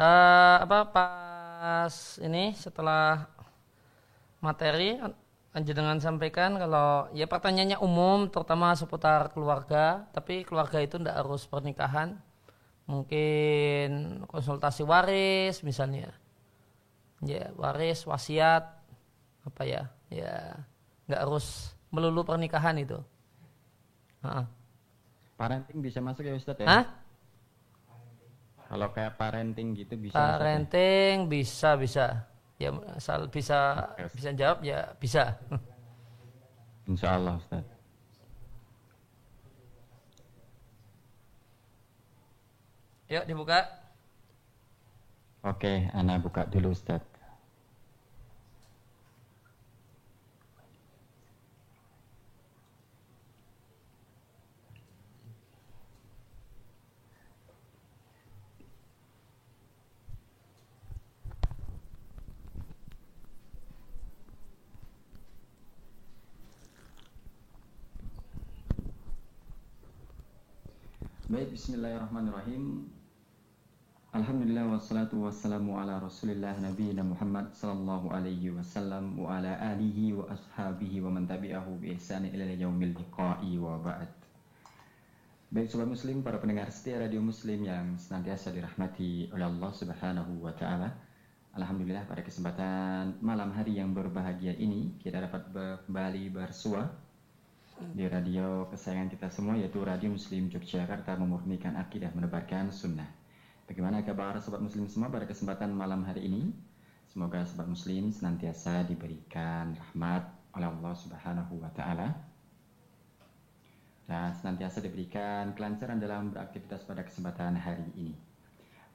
uh, apa pas ini setelah materi dengan sampaikan kalau ya pertanyaannya umum terutama seputar keluarga tapi keluarga itu tidak harus pernikahan mungkin konsultasi waris misalnya ya waris wasiat apa ya ya nggak harus melulu pernikahan itu ha. parenting bisa masuk ya Ustadz ya Hah? Kalau kayak parenting gitu bisa parenting masuk, bisa bisa ya asal bisa yes. bisa jawab ya bisa. Insya Allah Ustaz. Yuk dibuka. Oke, anak buka dulu Ustaz. Baik, bismillahirrahmanirrahim. Alhamdulillah wassalatu wassalamu ala rasulillah Nabi Muhammad sallallahu alaihi wasallam wa ala alihi wa ashabihi wa man tabi'ahu bi ihsani ila yaumil liqa'i wa ba'd. Baik sobat muslim, para pendengar setia radio muslim yang senantiasa dirahmati oleh Allah subhanahu wa ta'ala Alhamdulillah pada kesempatan malam hari yang berbahagia ini kita dapat kembali bersua di radio kesayangan kita semua yaitu Radio Muslim Yogyakarta memurnikan akidah menebarkan sunnah. Bagaimana kabar sobat muslim semua pada kesempatan malam hari ini? Semoga sobat muslim senantiasa diberikan rahmat oleh Allah Subhanahu wa taala. Dan senantiasa diberikan kelancaran dalam beraktivitas pada kesempatan hari ini.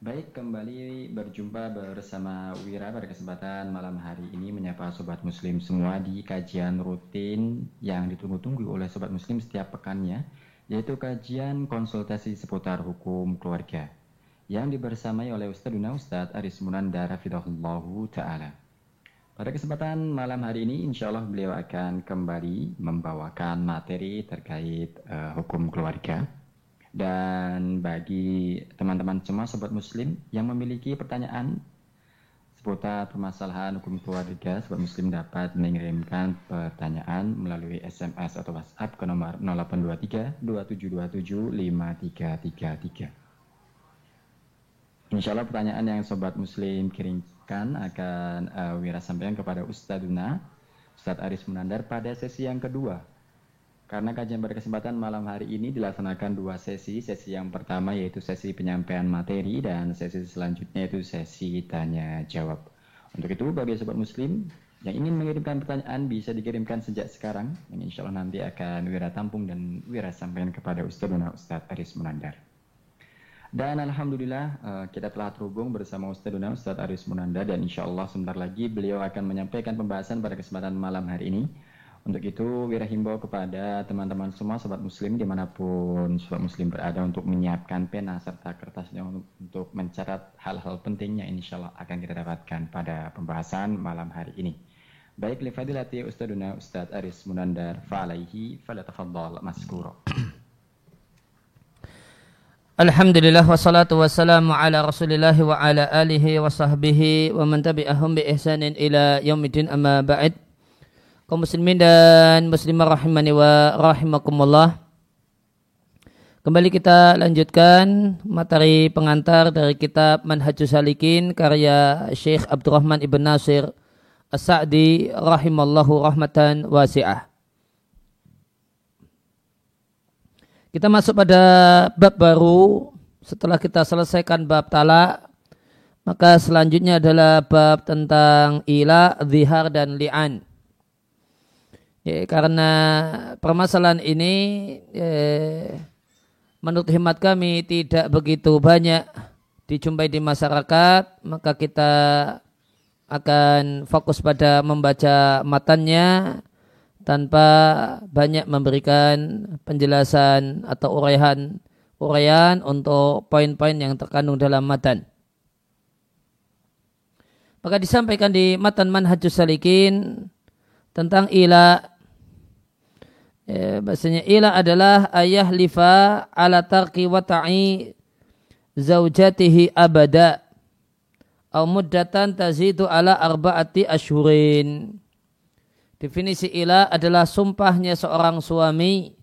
Baik, kembali berjumpa bersama Wira pada kesempatan malam hari ini menyapa sobat muslim semua di kajian rutin yang ditunggu-tunggu oleh sobat muslim setiap pekannya, yaitu kajian konsultasi seputar hukum keluarga yang dibersamai oleh Ustaduna Ustadz Aris Munanda Rafidahullahu Ta'ala. Pada kesempatan malam hari ini, insya Allah beliau akan kembali membawakan materi terkait uh, hukum keluarga dan bagi teman-teman semua sobat muslim yang memiliki pertanyaan seputar permasalahan hukum keluarga, sobat muslim dapat mengirimkan pertanyaan melalui SMS atau WhatsApp ke nomor 0823 2727 5333. Insya Allah pertanyaan yang sobat muslim kirimkan akan uh, Wira sampaikan kepada Ustaduna Ustadz Aris Munandar pada sesi yang kedua karena kajian pada kesempatan malam hari ini dilaksanakan dua sesi. Sesi yang pertama yaitu sesi penyampaian materi dan sesi selanjutnya yaitu sesi tanya jawab. Untuk itu bagi sobat muslim yang ingin mengirimkan pertanyaan bisa dikirimkan sejak sekarang. Dan insya Allah nanti akan Wira tampung dan Wira sampaikan kepada Ustadzuna Ustadz Aris Munandar. Dan Alhamdulillah eh, kita telah terhubung bersama Ustadzuna Ustadz Aris Munandar dan insya Allah sebentar lagi beliau akan menyampaikan pembahasan pada kesempatan malam hari ini untuk itu, Wira himbau kepada teman-teman semua sobat muslim di mana pun sobat muslim berada untuk menyiapkan pena serta kertasnya untuk mencatat hal-hal penting yang insya Allah akan kita dapatkan pada pembahasan malam hari ini. Baik, lifadilati Ustaduna Ustad Aris Munandar fa'alaihi falatafadhal maskuro. Alhamdulillah wassalatu wassalamu ala rasulillah wa ala alihi wa sahbihi wa man tabi'ahum bi ihsanin ila yaumidin amma ba'id kaum muslimin dan muslimah rahimani wa rahimakumullah. Kembali kita lanjutkan materi pengantar dari kitab Manhajus Salikin karya Syekh Abdurrahman Ibn Nasir As-Sa'di rahimallahu rahmatan wasi'ah. Kita masuk pada bab baru setelah kita selesaikan bab talak maka selanjutnya adalah bab tentang ila, zihar dan li'an. Ya, karena permasalahan ini ya, menurut hemat kami tidak begitu banyak dijumpai di masyarakat, maka kita akan fokus pada membaca matanya tanpa banyak memberikan penjelasan atau uraian uraian untuk poin-poin yang terkandung dalam matan. Maka disampaikan di matan manhajus salikin tentang ila Ya, bahasanya ila adalah ayah lifa ala tarki wa ta'i zaujatihi abada au muddatan tazidu ala arba'ati asyurin. Definisi ila adalah sumpahnya seorang suami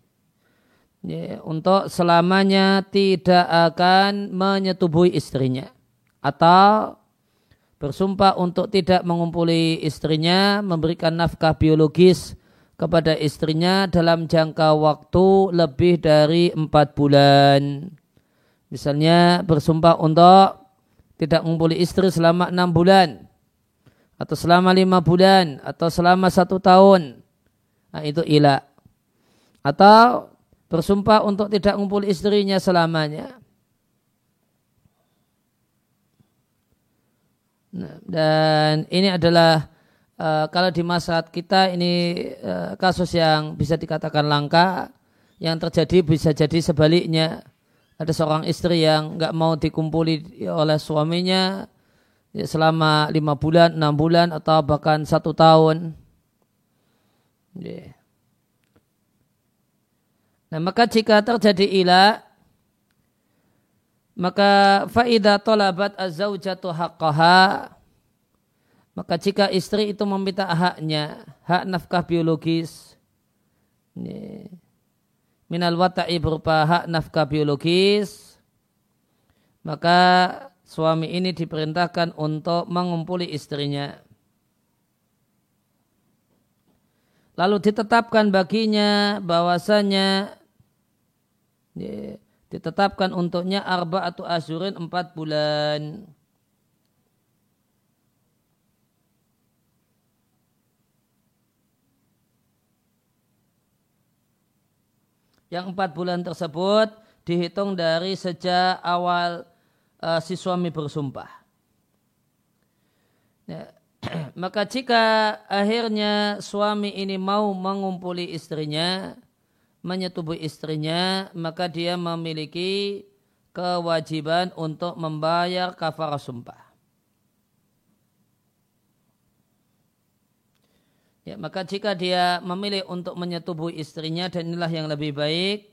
ya, untuk selamanya tidak akan menyetubuhi istrinya atau bersumpah untuk tidak mengumpuli istrinya, memberikan nafkah biologis kepada istrinya dalam jangka waktu lebih dari empat bulan. Misalnya bersumpah untuk tidak mengumpuli istri selama enam bulan atau selama lima bulan atau selama satu tahun. Nah, itu ilah atau bersumpah untuk tidak ngumpul istrinya selamanya. Nah, dan ini adalah uh, kalau di masa kita ini uh, kasus yang bisa dikatakan langka yang terjadi bisa jadi sebaliknya ada seorang istri yang nggak mau dikumpuli oleh suaminya ya, selama lima bulan, enam bulan atau bahkan satu tahun. Nah maka jika terjadi ilah maka faidah tolabat azzaujatu haqqaha maka jika istri itu meminta haknya, hak nafkah biologis ya, minal wata'i berupa hak nafkah biologis maka suami ini diperintahkan untuk mengumpuli istrinya. Lalu ditetapkan baginya bahwasanya ya, ditetapkan untuknya arba atau asyurin empat bulan. Yang empat bulan tersebut dihitung dari sejak awal uh, si suami bersumpah. Ya. Maka jika akhirnya suami ini mau mengumpuli istrinya, menyetubuhi istrinya, maka dia memiliki kewajiban untuk membayar kafarah sumpah. Ya, maka jika dia memilih untuk menyetubuhi istrinya dan inilah yang lebih baik,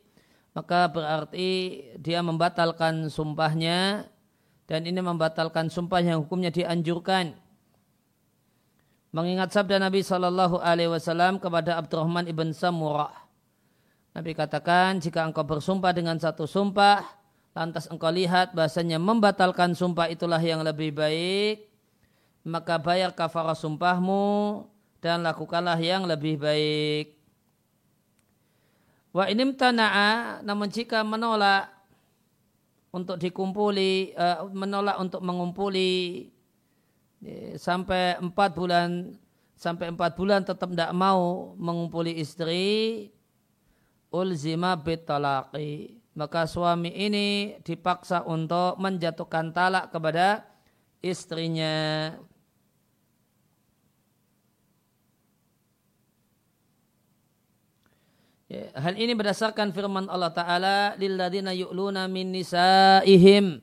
maka berarti dia membatalkan sumpahnya dan ini membatalkan sumpah yang hukumnya dianjurkan. Mengingat sabda Nabi Shallallahu Alaihi Wasallam kepada Abdurrahman ibn Samurah. Nabi katakan jika engkau bersumpah dengan satu sumpah, lantas engkau lihat bahasanya membatalkan sumpah itulah yang lebih baik, maka bayar kafarah sumpahmu dan lakukanlah yang lebih baik. Wa inim tana'a, namun jika menolak untuk dikumpuli, uh, menolak untuk mengumpuli sampai empat bulan sampai empat bulan tetap tidak mau mengumpuli istri ulzima bitalaqi maka suami ini dipaksa untuk menjatuhkan talak kepada istrinya Ya, hal ini berdasarkan firman Allah Ta'ala lilladina yu'luna min nisa'ihim.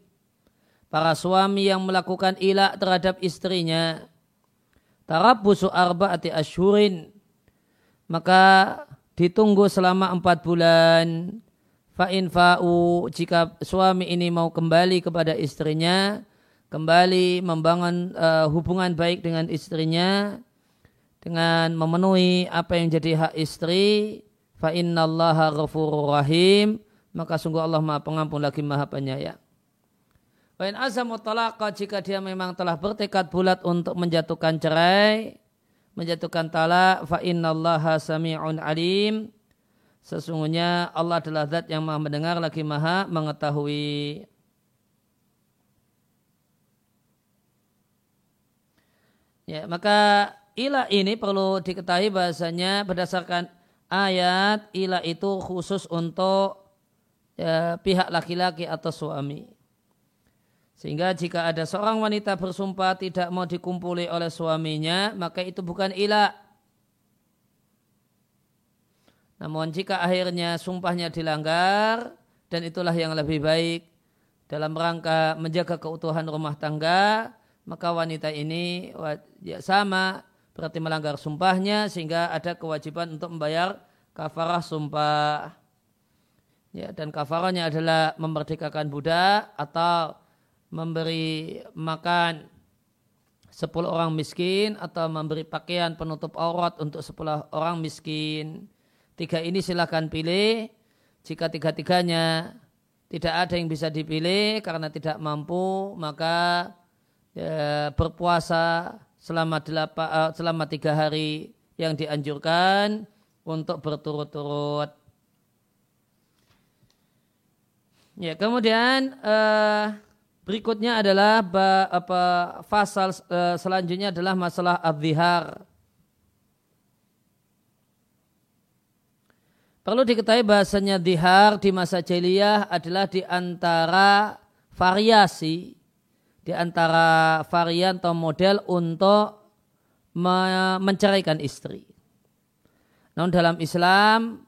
Para suami yang melakukan ilah terhadap istrinya tarabbusu arba'ati asyhurin. Maka ditunggu selama empat bulan. Fa'in fa'u jika suami ini mau kembali kepada istrinya kembali membangun uh, hubungan baik dengan istrinya dengan memenuhi apa yang jadi hak istri fa innallaha ghafurur rahim maka sungguh Allah Maha Pengampun lagi Maha Penyayang. Wa in azamu talaqa jika dia memang telah bertekad bulat untuk menjatuhkan cerai, menjatuhkan talak, fa innallaha sami'un alim. Sesungguhnya Allah adalah zat yang maha mendengar lagi maha mengetahui. Ya, maka ilah ini perlu diketahui bahasanya berdasarkan ayat ila itu khusus untuk ya, pihak laki-laki atau suami. Sehingga jika ada seorang wanita bersumpah tidak mau dikumpuli oleh suaminya, maka itu bukan ilah. Namun jika akhirnya sumpahnya dilanggar, dan itulah yang lebih baik dalam rangka menjaga keutuhan rumah tangga, maka wanita ini ya sama berarti melanggar sumpahnya sehingga ada kewajiban untuk membayar kafarah sumpah. Ya, dan kafarahnya adalah memerdekakan budak atau memberi makan sepuluh orang miskin atau memberi pakaian penutup aurat untuk sepuluh orang miskin. Tiga ini silahkan pilih. Jika tiga-tiganya tidak ada yang bisa dipilih karena tidak mampu, maka ya, berpuasa selama, delapan, uh, selama tiga hari yang dianjurkan untuk berturut-turut. Ya, kemudian uh, berikutnya adalah apa fasal uh, selanjutnya adalah masalah adzihar. Perlu diketahui bahasanya dihar di masa jahiliyah adalah di antara variasi di antara varian atau model untuk menceraikan istri. Namun dalam Islam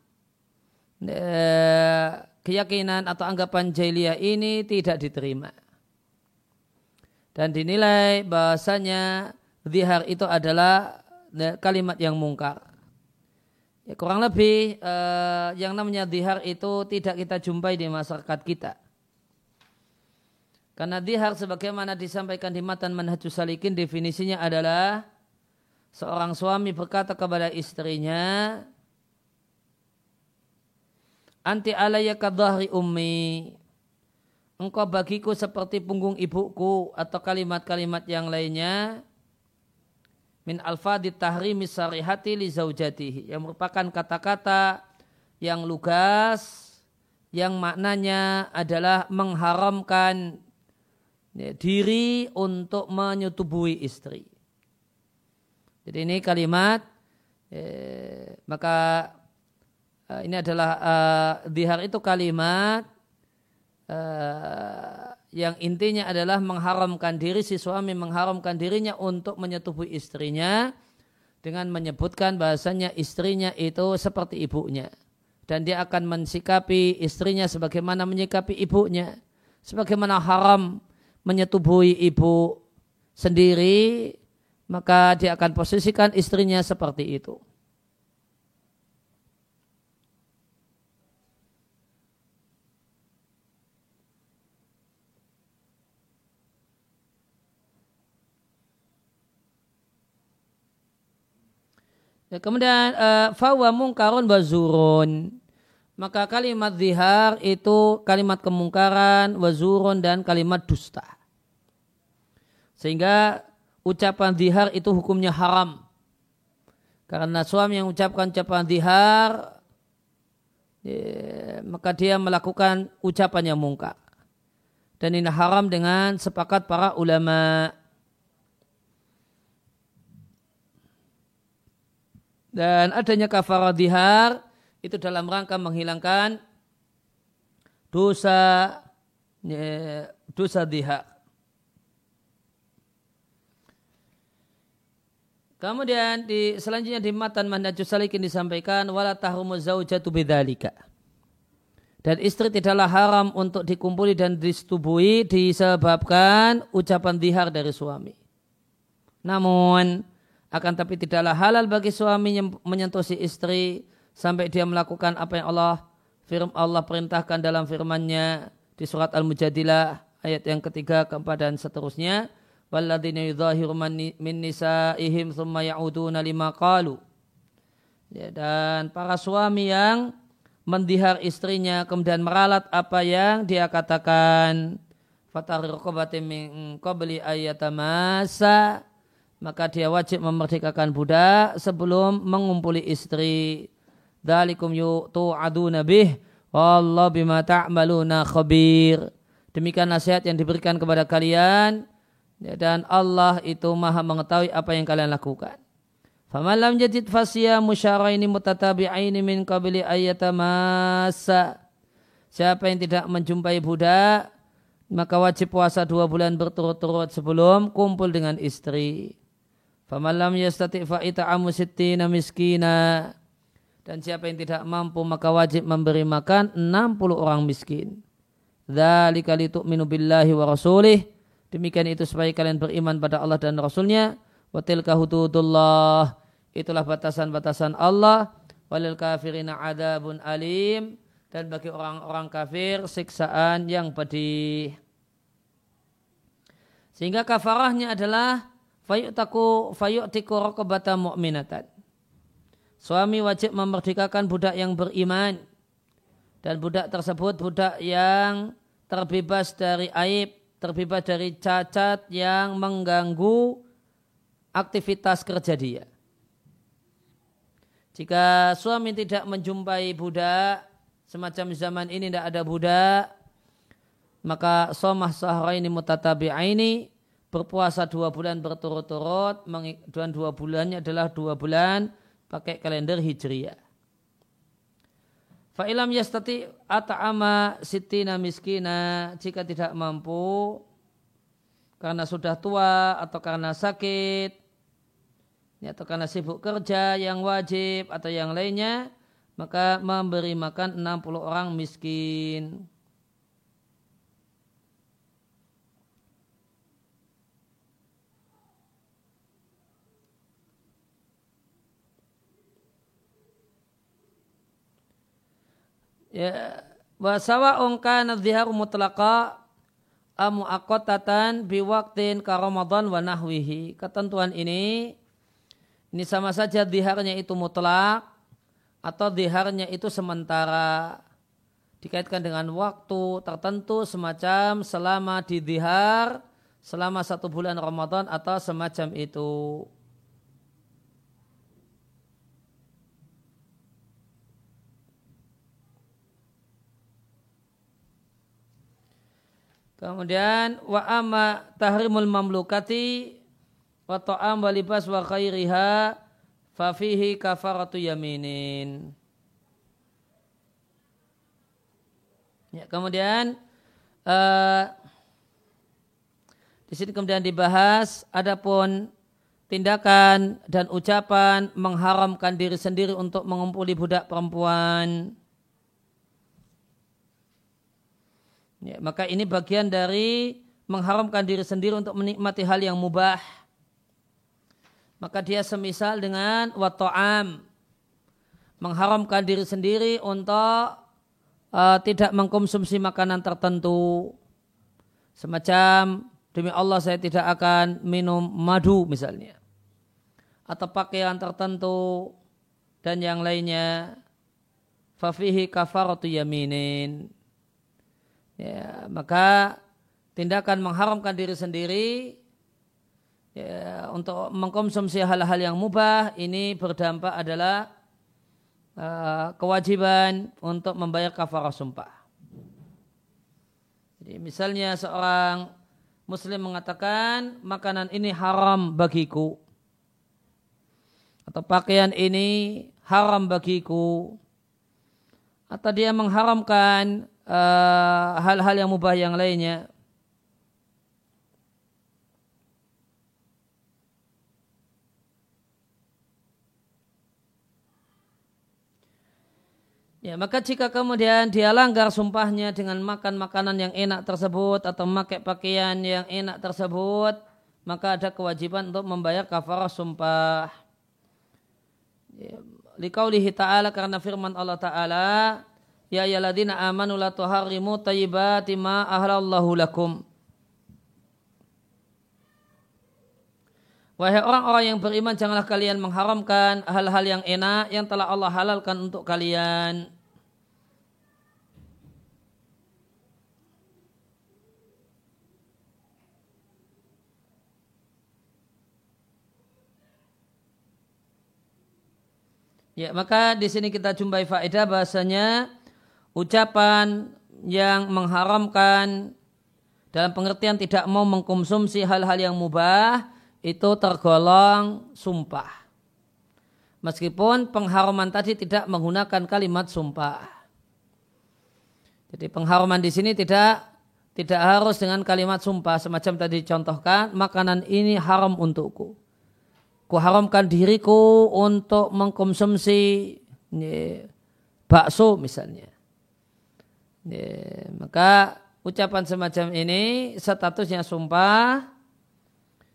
eh, keyakinan atau anggapan jahiliyah ini tidak diterima. Dan dinilai bahasanya zihar itu adalah kalimat yang mungkar. Ya, kurang lebih eh, yang namanya zihar itu tidak kita jumpai di masyarakat kita. Karena zihar sebagaimana disampaikan di matan manhajus salikin definisinya adalah seorang suami berkata kepada istrinya Anti alaya kadhahri ummi. Engkau bagiku seperti punggung ibuku atau kalimat-kalimat yang lainnya min alfadi tahrimi sarihati li zaujatihi yang merupakan kata-kata yang lugas yang maknanya adalah mengharamkan ya, diri untuk menyetubui istri. Jadi ini kalimat eh, maka uh, ini adalah uh, dihar itu kalimat uh, yang intinya adalah mengharamkan diri si suami mengharamkan dirinya untuk menyetubuhi istrinya dengan menyebutkan bahasanya istrinya itu seperti ibunya dan dia akan mensikapi istrinya sebagaimana menyikapi ibunya sebagaimana haram menyetubuhi ibu sendiri maka dia akan posisikan istrinya seperti itu. Ya, kemudian uh, fawa mungkarun bazurun. Maka kalimat zihar itu kalimat kemungkaran, wazurun dan kalimat dusta. Sehingga ucapan zihar itu hukumnya haram. Karena suami yang ucapkan ucapan zihar, ya, maka dia melakukan ucapan yang mungkar. Dan ini haram dengan sepakat para ulama' Dan adanya kafarah dihar itu dalam rangka menghilangkan dosa ya, dosa dihar. Kemudian di selanjutnya di matan Manhajus Salikin disampaikan wala tahrumu zaujatu bidzalika. Dan istri tidaklah haram untuk dikumpuli dan disetubui disebabkan ucapan dihar dari suami. Namun akan tapi tidaklah halal bagi suami menyentuh si istri sampai dia melakukan apa yang Allah firman Allah perintahkan dalam firman-Nya di surat Al-Mujadilah ayat yang ketiga, keempat dan seterusnya. Walladzina yudhahiru min nisaihim thumma ya'uduna lima qalu. Ya, dan para suami yang mendihar istrinya kemudian meralat apa yang dia katakan raqabatin min qabli ayatamasa maka dia wajib memerdekakan budak sebelum mengumpuli istri. Dalikum yu'tu'aduna bih Allah bima ta'maluna khabir. Demikian nasihat yang diberikan kepada kalian dan Allah itu maha mengetahui apa yang kalian lakukan. Faman lam jadid fasya musyaraini mutatabi'aini min qabli ayatamasa. Siapa yang tidak menjumpai budak, maka wajib puasa dua bulan berturut-turut sebelum kumpul dengan istri. Famalam yastati fa'ita'amu sittina miskina. Dan siapa yang tidak mampu maka wajib memberi makan 60 orang miskin. Dzalika litu'minu billahi wa rasulih. Demikian itu supaya kalian beriman pada Allah dan Rasulnya. Wa tilka hududullah. Itulah batasan-batasan Allah. Walil kafirina adabun alim. Dan bagi orang-orang kafir siksaan yang pedih. Sehingga kafarahnya adalah fayu'taku fayu'tiku raqabata mu'minatan. Suami wajib memerdekakan budak yang beriman dan budak tersebut budak yang terbebas dari aib, terbebas dari cacat yang mengganggu aktivitas kerja dia. Jika suami tidak menjumpai budak, semacam zaman ini tidak ada budak, maka somah sahraini mutatabi'aini berpuasa dua bulan berturut-turut, dan dua bulannya adalah dua bulan pakai kalender hijriah. Fa'ilam yastati ata'ama sitina miskina jika tidak mampu karena sudah tua atau karena sakit ya, atau karena sibuk kerja yang wajib atau yang lainnya maka memberi makan 60 orang miskin. Ya wa sawa'un kana dhiharu mutlaqa amu akotatan biwaktin ka Ramadan wa nahwihi. Ketentuan ini ini sama saja diharnya itu mutlak atau diharnya itu sementara dikaitkan dengan waktu tertentu semacam selama di dihar selama satu bulan Ramadan atau semacam itu. Kemudian wa amma tahrimul mamlukati wa ta'am wa libas wa khairiha fa fihi kafaratu yaminin. Ya, kemudian uh, di sini kemudian dibahas adapun tindakan dan ucapan mengharamkan diri sendiri untuk mengumpuli budak perempuan Ya, maka ini bagian dari mengharamkan diri sendiri untuk menikmati hal yang mubah. Maka dia semisal dengan wata'am. Mengharamkan diri sendiri untuk uh, tidak mengkonsumsi makanan tertentu. Semacam demi Allah saya tidak akan minum madu misalnya. Atau pakaian tertentu dan yang lainnya. Fafihi kafaratu yaminin ya, maka tindakan mengharamkan diri sendiri ya, untuk mengkonsumsi hal-hal yang mubah ini berdampak adalah uh, kewajiban untuk membayar kafarah sumpah. Jadi misalnya seorang muslim mengatakan makanan ini haram bagiku atau pakaian ini haram bagiku atau dia mengharamkan hal-hal uh, yang mubah yang lainnya. Ya, maka jika kemudian dia langgar sumpahnya dengan makan makanan yang enak tersebut atau memakai pakaian yang enak tersebut, maka ada kewajiban untuk membayar kafarah sumpah. Ya, Likaulihi ta'ala karena firman Allah ta'ala, Ya ayyuhalladzina amanu la tuharrimu thayyibati ma ahlallahu lakum. Wahai orang-orang yang beriman, janganlah kalian mengharamkan hal-hal yang enak yang telah Allah halalkan untuk kalian. Ya, maka di sini kita jumpai faedah bahasanya ucapan yang mengharamkan dalam pengertian tidak mau mengkonsumsi hal-hal yang mubah itu tergolong sumpah. Meskipun pengharuman tadi tidak menggunakan kalimat sumpah. Jadi pengharuman di sini tidak tidak harus dengan kalimat sumpah semacam tadi contohkan makanan ini haram untukku. Kuharamkan diriku untuk mengkonsumsi ini, bakso misalnya. Ya, maka ucapan semacam ini statusnya sumpah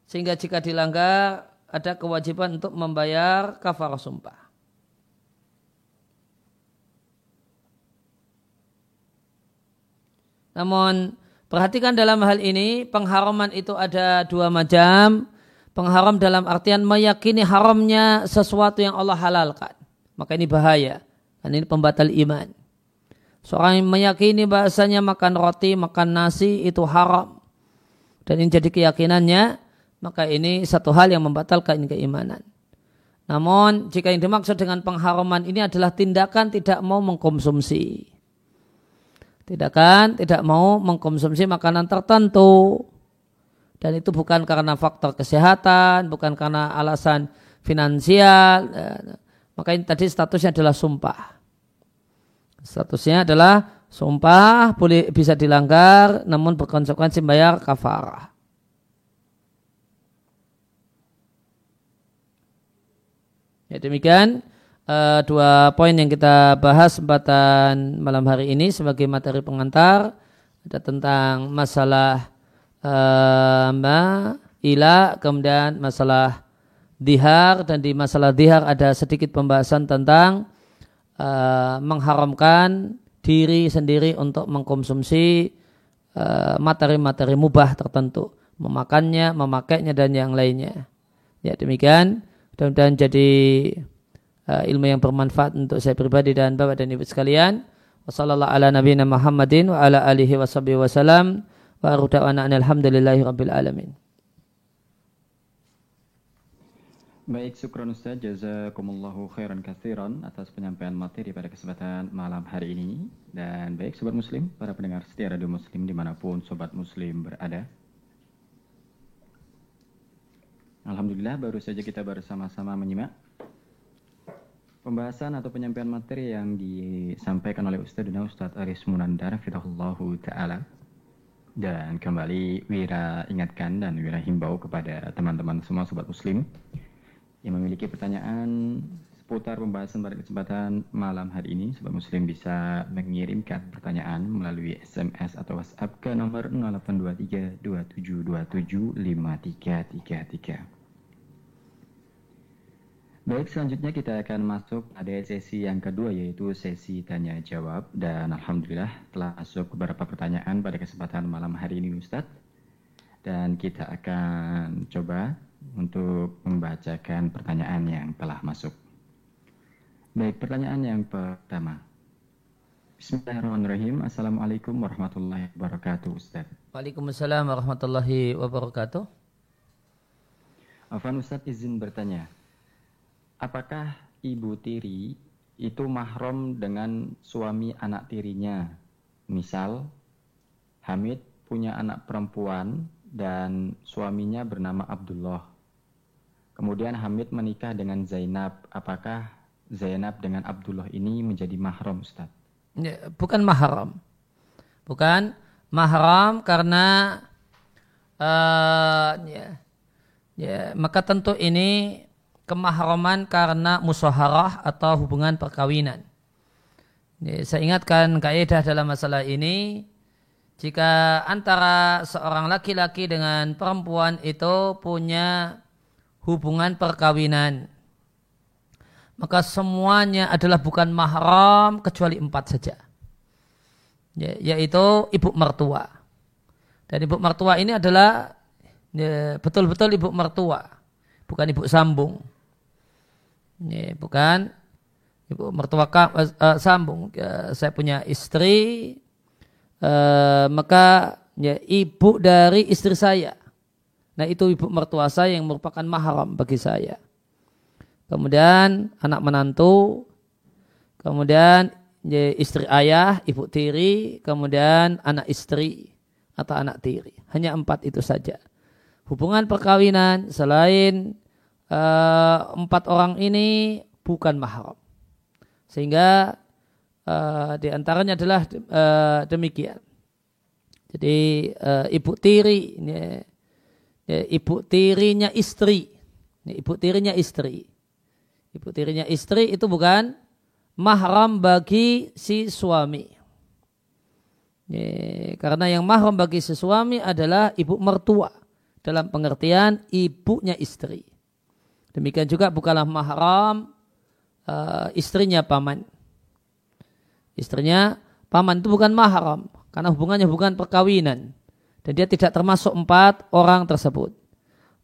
sehingga jika dilanggar ada kewajiban untuk membayar kafarah sumpah. Namun perhatikan dalam hal ini pengharaman itu ada dua macam. Pengharam dalam artian meyakini haramnya sesuatu yang Allah halalkan. Maka ini bahaya. Dan ini pembatal iman. Seorang yang meyakini bahasanya makan roti, makan nasi itu haram. Dan ini jadi keyakinannya, maka ini satu hal yang membatalkan keimanan. Namun jika yang dimaksud dengan pengharaman ini adalah tindakan tidak mau mengkonsumsi. Tindakan tidak mau mengkonsumsi makanan tertentu. Dan itu bukan karena faktor kesehatan, bukan karena alasan finansial. Maka ini tadi statusnya adalah sumpah. Statusnya adalah sumpah boleh bisa dilanggar namun berkonsekuensi bayar kafarah. Ya demikian uh, dua poin yang kita bahas kesempatan malam hari ini sebagai materi pengantar ada tentang masalah uh, ila kemudian masalah dihar dan di masalah dihar ada sedikit pembahasan tentang uh, mengharamkan diri sendiri untuk mengkonsumsi uh, materi-materi mubah tertentu, memakannya, memakainya dan yang lainnya. Ya demikian, mudah-mudahan jadi uh, ilmu yang bermanfaat untuk saya pribadi dan bapak dan ibu sekalian. Wassalamualaikum ala nabiyina Muhammadin. Baik, syukron Ustaz, jazakumullahu khairan kathiran atas penyampaian materi pada kesempatan malam hari ini. Dan baik Sobat Muslim, para pendengar setia Radio Muslim di mana pun Sobat Muslim berada. Alhamdulillah baru saja kita bersama-sama menyimak pembahasan atau penyampaian materi yang disampaikan oleh Ustaz dan Ustaz Aris Munandar Fidahullahu Ta'ala. Dan kembali Wira ingatkan dan Wira himbau kepada teman-teman semua Sobat Muslim yang memiliki pertanyaan seputar pembahasan pada kesempatan malam hari ini, Sobat Muslim bisa mengirimkan pertanyaan melalui SMS atau WhatsApp ke nomor 0823 Baik, selanjutnya kita akan masuk pada sesi yang kedua yaitu sesi tanya jawab. Dan Alhamdulillah telah masuk beberapa pertanyaan pada kesempatan malam hari ini Ustadz. Dan kita akan coba untuk membacakan pertanyaan yang telah masuk. Baik, pertanyaan yang pertama. Bismillahirrahmanirrahim. Assalamualaikum warahmatullahi wabarakatuh, Ustaz. Waalaikumsalam warahmatullahi wabarakatuh. Afan Ustaz izin bertanya. Apakah ibu tiri itu mahram dengan suami anak tirinya? Misal, Hamid punya anak perempuan dan suaminya bernama Abdullah. Kemudian Hamid menikah dengan Zainab. Apakah Zainab dengan Abdullah ini menjadi mahram Ustaz? Ya, bukan mahram. Bukan mahram karena uh, ya, ya, maka tentu ini kemahraman karena musaharah atau hubungan perkawinan. Ya, saya ingatkan kaidah dalam masalah ini jika antara seorang laki-laki dengan perempuan itu punya hubungan perkawinan. Maka semuanya adalah bukan mahram kecuali empat saja. Ya, yaitu ibu mertua. Dan ibu mertua ini adalah ya, betul-betul ibu mertua. Bukan ibu sambung. Ya, bukan ibu mertua uh, sambung. Ya, saya punya istri, uh, maka ya, ibu dari istri saya. Nah itu ibu mertua saya yang merupakan mahram bagi saya. Kemudian anak menantu, kemudian ya, istri ayah, ibu tiri, kemudian anak istri atau anak tiri. Hanya empat itu saja. Hubungan perkawinan selain uh, empat orang ini bukan mahram. Sehingga uh, di antaranya adalah uh, demikian. Jadi uh, ibu tiri, ini, ya, ibu tirinya istri. Ya, ibu tirinya istri. Ibu tirinya istri itu bukan mahram bagi si suami. Ya, karena yang mahram bagi si suami adalah ibu mertua dalam pengertian ibunya istri. Demikian juga bukanlah mahram uh, istrinya paman. Istrinya paman itu bukan mahram karena hubungannya bukan perkawinan dan dia tidak termasuk empat orang tersebut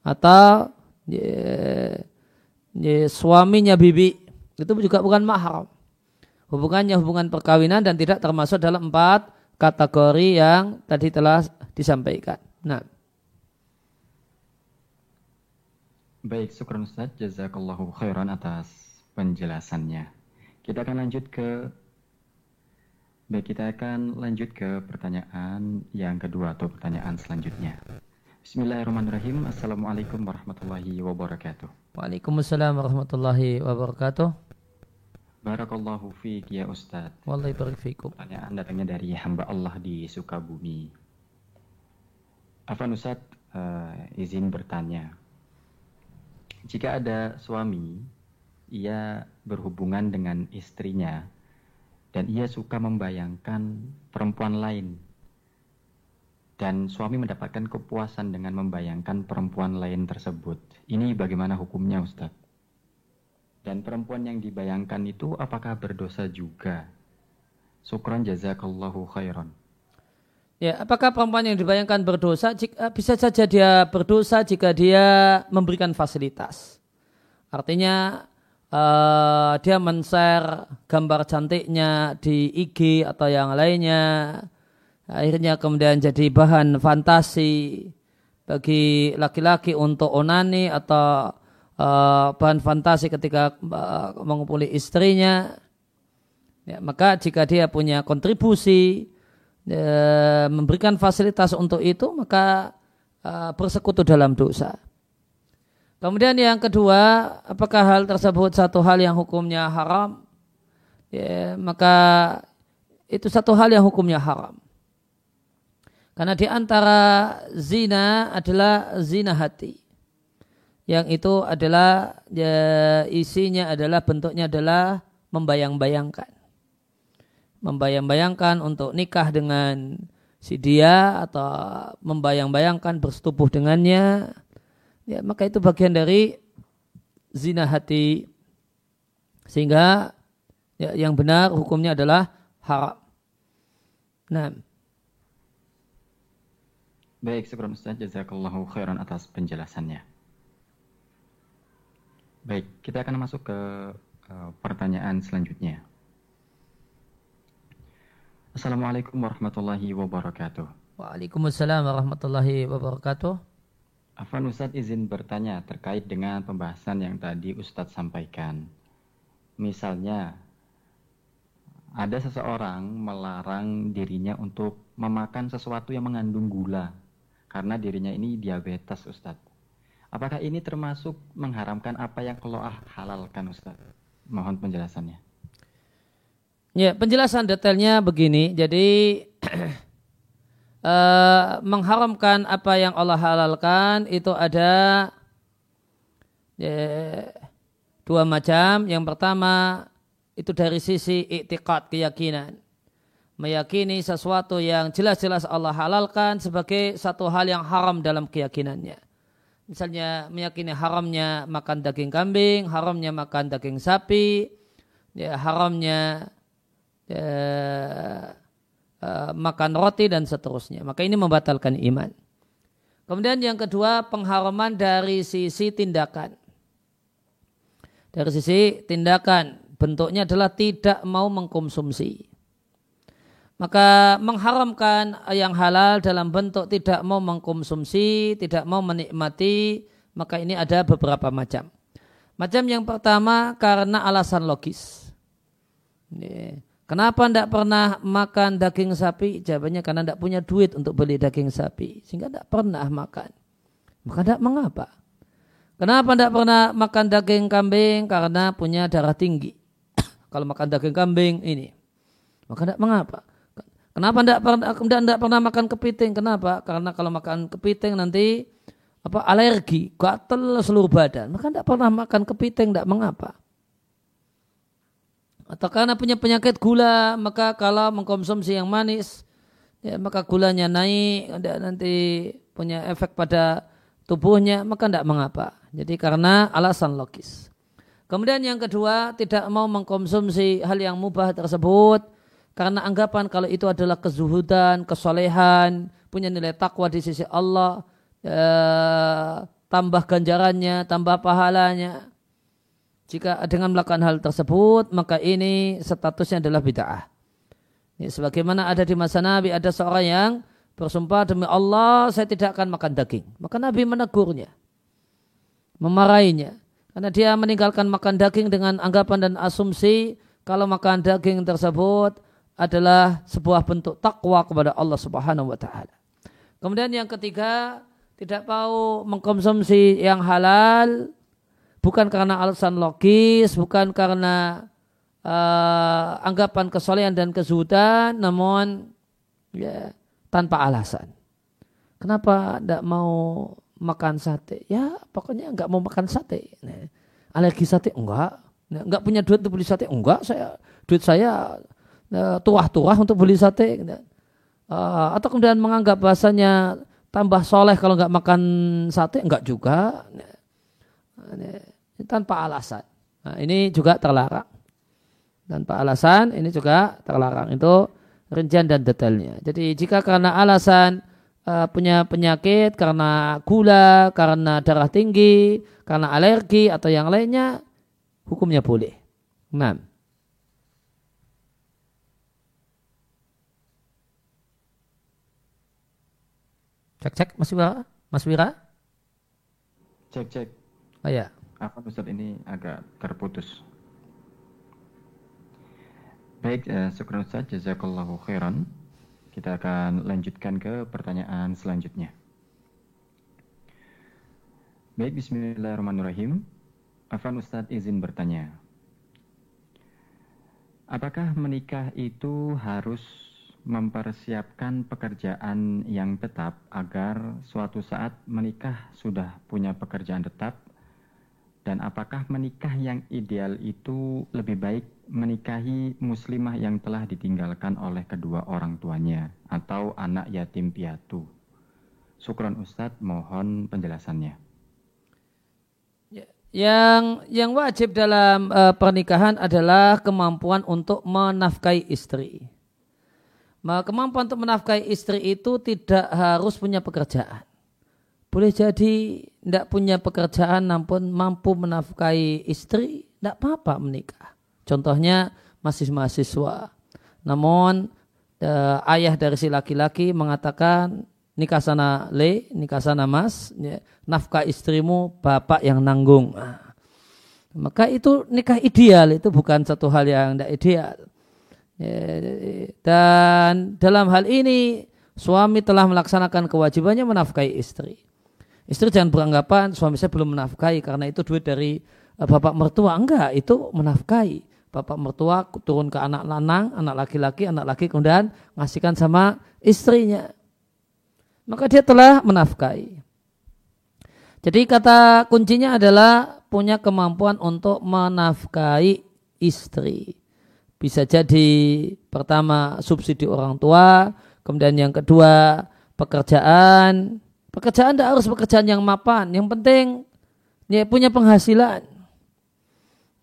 atau ya, ya, suaminya bibi itu juga bukan mahram. Hubungannya hubungan perkawinan dan tidak termasuk dalam empat kategori yang tadi telah disampaikan. Nah. Baik, syukur Ustaz. Jazakallahu khairan atas penjelasannya. Kita akan lanjut ke Baik, kita akan lanjut ke pertanyaan yang kedua atau pertanyaan selanjutnya. Bismillahirrahmanirrahim. Assalamualaikum warahmatullahi wabarakatuh. Waalaikumsalam warahmatullahi wabarakatuh. Barakallahu fiik ya Ustaz. Wallahi barik fiikum. Pertanyaan datangnya dari hamba Allah di Sukabumi. Afan Ustaz uh, izin bertanya. Jika ada suami, ia berhubungan dengan istrinya dan ia suka membayangkan perempuan lain dan suami mendapatkan kepuasan dengan membayangkan perempuan lain tersebut. Ini bagaimana hukumnya Ustaz? Dan perempuan yang dibayangkan itu apakah berdosa juga? Syukran jazakallahu khairan. Ya, apakah perempuan yang dibayangkan berdosa? Jika, bisa saja dia berdosa jika dia memberikan fasilitas. Artinya uh, dia men-share gambar cantiknya di IG atau yang lainnya. Akhirnya kemudian jadi bahan fantasi bagi laki-laki untuk onani atau uh, bahan fantasi ketika uh, mengumpuli istrinya. Ya, maka jika dia punya kontribusi uh, memberikan fasilitas untuk itu maka uh, bersekutu dalam dosa Kemudian yang kedua, apakah hal tersebut satu hal yang hukumnya haram? Ya, maka itu satu hal yang hukumnya haram. Karena di antara zina adalah zina hati. Yang itu adalah ya, isinya adalah bentuknya adalah membayang-bayangkan. Membayang-bayangkan untuk nikah dengan si dia atau membayang-bayangkan bersetubuh dengannya ya maka itu bagian dari zina hati sehingga ya, yang benar hukumnya adalah haram. Nah. Baik, sebelum Ustaz, jazakallahu khairan atas penjelasannya. Baik, kita akan masuk ke uh, pertanyaan selanjutnya. Assalamualaikum warahmatullahi wabarakatuh. Waalaikumsalam warahmatullahi wabarakatuh. Afan Ustadz izin bertanya terkait dengan pembahasan yang tadi Ustadz sampaikan. Misalnya, ada seseorang melarang dirinya untuk memakan sesuatu yang mengandung gula karena dirinya ini diabetes Ustadz. Apakah ini termasuk mengharamkan apa yang Allah halalkan Ustadz? Mohon penjelasannya. Ya, penjelasan detailnya begini. Jadi uh, mengharamkan apa yang Allah halalkan itu ada ya, dua macam. Yang pertama itu dari sisi iktiqat keyakinan. Meyakini sesuatu yang jelas-jelas Allah halalkan sebagai satu hal yang haram dalam keyakinannya. Misalnya meyakini haramnya makan daging kambing, haramnya makan daging sapi, ya, haramnya ya, Eh, makan roti dan seterusnya. Maka ini membatalkan iman. Kemudian yang kedua pengharaman dari sisi tindakan. Dari sisi tindakan bentuknya adalah tidak mau mengkonsumsi. Maka mengharamkan yang halal dalam bentuk tidak mau mengkonsumsi, tidak mau menikmati, maka ini ada beberapa macam. Macam yang pertama karena alasan logis. Kenapa tidak pernah makan daging sapi? Jawabannya karena tidak punya duit untuk beli daging sapi. Sehingga tidak pernah makan. Maka tidak mengapa. Kenapa tidak pernah makan daging kambing? Karena punya darah tinggi. Kalau makan daging kambing ini. Maka tidak mengapa. Kenapa tidak pernah, tidak pernah makan kepiting? Kenapa? Karena kalau makan kepiting nanti apa alergi, gatel seluruh badan. Maka tidak pernah makan kepiting, tidak mengapa atau karena punya penyakit gula maka kalau mengkonsumsi yang manis ya maka gulanya naik nanti punya efek pada tubuhnya maka tidak mengapa jadi karena alasan logis kemudian yang kedua tidak mau mengkonsumsi hal yang mubah tersebut karena anggapan kalau itu adalah kezuhudan kesolehan punya nilai takwa di sisi Allah ya, tambah ganjarannya, tambah pahalanya. Jika dengan melakukan hal tersebut, maka ini statusnya adalah bid'ah. Ya, sebagaimana ada di masa Nabi, ada seorang yang bersumpah demi Allah, saya tidak akan makan daging. Maka Nabi menegurnya, memarahinya. Karena dia meninggalkan makan daging dengan anggapan dan asumsi kalau makan daging tersebut adalah sebuah bentuk takwa kepada Allah Subhanahu wa taala. Kemudian yang ketiga, tidak mau mengkonsumsi yang halal bukan karena alasan logis, bukan karena uh, anggapan kesolehan dan kezuhudan, namun ya tanpa alasan. Kenapa tidak mau makan sate? Ya pokoknya nggak mau makan sate. Nah, alergi sate enggak. Nah, nggak punya duit untuk beli sate enggak. Saya duit saya uh, tuah-tuah untuk beli sate. Uh, atau kemudian menganggap bahasanya tambah soleh kalau nggak makan sate enggak juga tanpa alasan nah, ini juga terlarang tanpa alasan ini juga terlarang itu rincian dan detailnya jadi jika karena alasan uh, punya penyakit karena gula karena darah tinggi karena alergi atau yang lainnya hukumnya boleh nah Cek cek Mas Wira? Mas Wira? Cek cek. Oh ya. Apa Ustaz ini agak terputus. Baik, eh, syukur Ustaz, jazakallahu khairan. Kita akan lanjutkan ke pertanyaan selanjutnya. Baik, bismillahirrahmanirrahim. Afan Ustadz izin bertanya. Apakah menikah itu harus mempersiapkan pekerjaan yang tetap agar suatu saat menikah sudah punya pekerjaan tetap dan apakah menikah yang ideal itu lebih baik menikahi muslimah yang telah ditinggalkan oleh kedua orang tuanya atau anak yatim piatu. Syukron Ustadz, mohon penjelasannya. Ya, yang yang wajib dalam uh, pernikahan adalah kemampuan untuk menafkahi istri kemampuan untuk menafkahi istri itu tidak harus punya pekerjaan. Boleh jadi tidak punya pekerjaan namun mampu menafkahi istri, tidak apa-apa menikah. Contohnya masih mahasiswa. Namun eh, ayah dari si laki-laki mengatakan nikah sana le, nikah sana mas, ya, nafkah istrimu bapak yang nanggung. Nah, maka itu nikah ideal, itu bukan satu hal yang tidak ideal. Ya, dan dalam hal ini suami telah melaksanakan kewajibannya menafkahi istri. Istri jangan beranggapan suami saya belum menafkahi karena itu duit dari eh, bapak mertua. Enggak, itu menafkahi. Bapak mertua turun ke anak lanang, anak laki-laki, anak laki kemudian ngasihkan sama istrinya. Maka dia telah menafkahi. Jadi kata kuncinya adalah punya kemampuan untuk menafkahi istri. Bisa jadi pertama subsidi orang tua, kemudian yang kedua pekerjaan. Pekerjaan tidak harus pekerjaan yang mapan, yang penting ya punya penghasilan.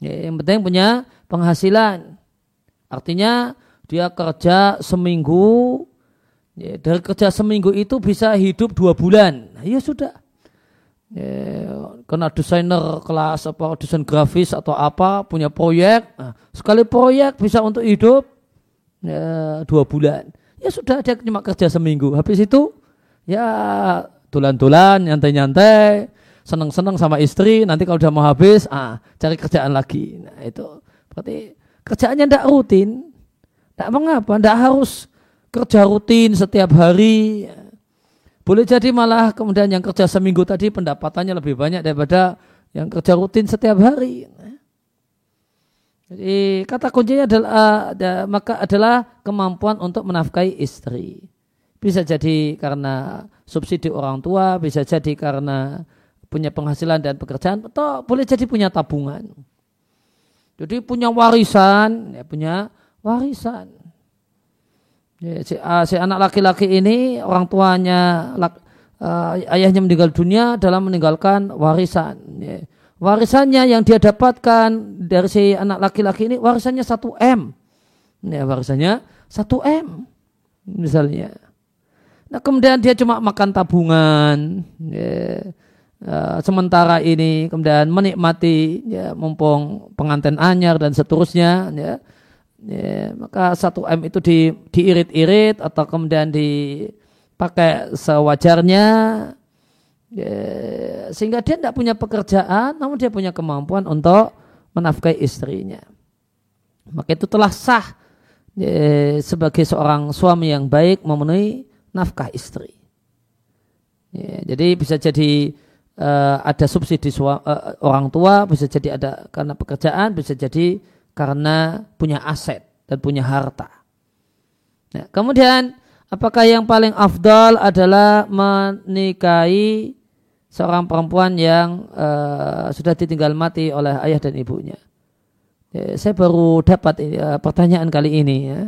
Ya, yang penting punya penghasilan. Artinya dia kerja seminggu, ya, dari kerja seminggu itu bisa hidup dua bulan. Nah, ya sudah ya, kena desainer kelas apa desain grafis atau apa punya proyek nah, sekali proyek bisa untuk hidup ya, dua bulan ya sudah dia cuma kerja seminggu habis itu ya tulan-tulan nyantai-nyantai seneng-seneng sama istri nanti kalau udah mau habis ah cari kerjaan lagi nah itu berarti kerjaannya tidak rutin tidak mengapa tidak harus kerja rutin setiap hari boleh jadi malah kemudian yang kerja seminggu tadi pendapatannya lebih banyak daripada yang kerja rutin setiap hari. Jadi kata kuncinya adalah maka adalah kemampuan untuk menafkahi istri. Bisa jadi karena subsidi orang tua, bisa jadi karena punya penghasilan dan pekerjaan, atau boleh jadi punya tabungan. Jadi punya warisan, ya punya warisan. Ya, si, uh, si anak laki-laki ini orang tuanya lak, uh, ayahnya meninggal dunia dalam meninggalkan warisan. Ya. Warisannya yang dia dapatkan dari si anak laki-laki ini warisannya 1 M. Ya, warisannya 1 M misalnya. Nah kemudian dia cuma makan tabungan. Ya. uh, sementara ini kemudian menikmati ya mumpung pengantin anyar dan seterusnya ya, ya maka satu m itu di diirit-irit atau kemudian dipakai sewajarnya ya, sehingga dia tidak punya pekerjaan namun dia punya kemampuan untuk menafkahi istrinya maka itu telah sah ya, sebagai seorang suami yang baik memenuhi nafkah istri ya, jadi bisa jadi uh, ada subsidi uh, orang tua, bisa jadi ada karena pekerjaan, bisa jadi karena punya aset dan punya harta. Nah, kemudian apakah yang paling afdal adalah menikahi seorang perempuan yang uh, sudah ditinggal mati oleh ayah dan ibunya? Ya, saya baru dapat uh, pertanyaan kali ini ya,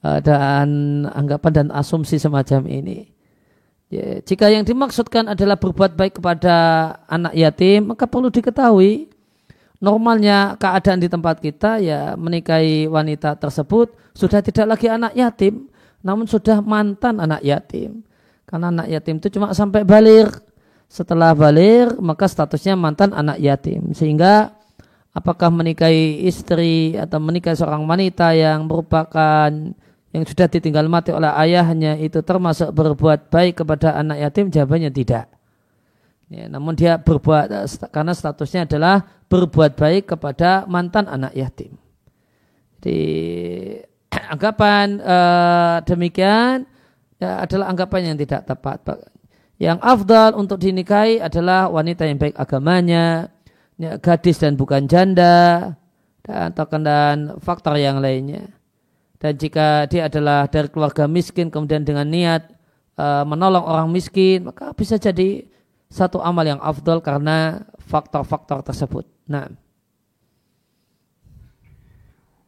dan anggapan dan asumsi semacam ini. Ya, jika yang dimaksudkan adalah berbuat baik kepada anak yatim, maka perlu diketahui normalnya keadaan di tempat kita ya menikahi wanita tersebut sudah tidak lagi anak yatim, namun sudah mantan anak yatim. Karena anak yatim itu cuma sampai balir. Setelah balir, maka statusnya mantan anak yatim. Sehingga apakah menikahi istri atau menikahi seorang wanita yang merupakan yang sudah ditinggal mati oleh ayahnya itu termasuk berbuat baik kepada anak yatim? Jawabannya tidak. Ya, namun dia berbuat karena statusnya adalah berbuat baik kepada mantan anak yatim. Jadi anggapan uh, demikian ya, adalah anggapan yang tidak tepat. Yang afdal untuk dinikahi adalah wanita yang baik agamanya, ya, gadis dan bukan janda, dan atau dan faktor yang lainnya. Dan jika dia adalah dari keluarga miskin kemudian dengan niat uh, menolong orang miskin, maka bisa jadi satu amal yang afdol karena faktor-faktor tersebut. Nah.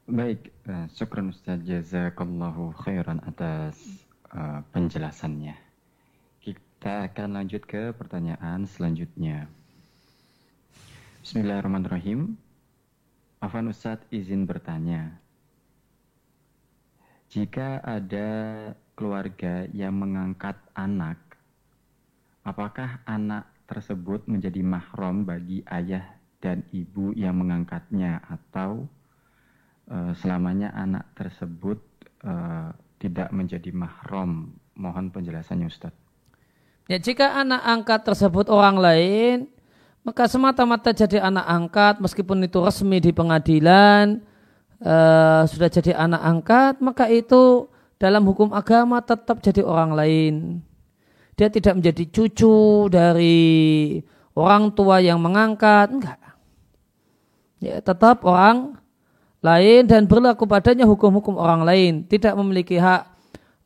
Baik, uh, syukran Ustaz jazakallahu khairan atas uh, penjelasannya. Kita akan lanjut ke pertanyaan selanjutnya. Bismillahirrahmanirrahim. Afan Ustadz izin bertanya. Jika ada keluarga yang mengangkat anak, apakah anak tersebut menjadi mahram bagi ayah dan ibu yang mengangkatnya atau uh, selamanya anak tersebut uh, tidak menjadi mahram? Mohon penjelasannya Ustaz. Ya, jika anak angkat tersebut orang lain, maka semata-mata jadi anak angkat meskipun itu resmi di pengadilan, uh, sudah jadi anak angkat, maka itu dalam hukum agama tetap jadi orang lain. Dia tidak menjadi cucu dari orang tua yang mengangkat, enggak. Ya, tetap orang lain dan berlaku padanya hukum-hukum orang lain, tidak memiliki hak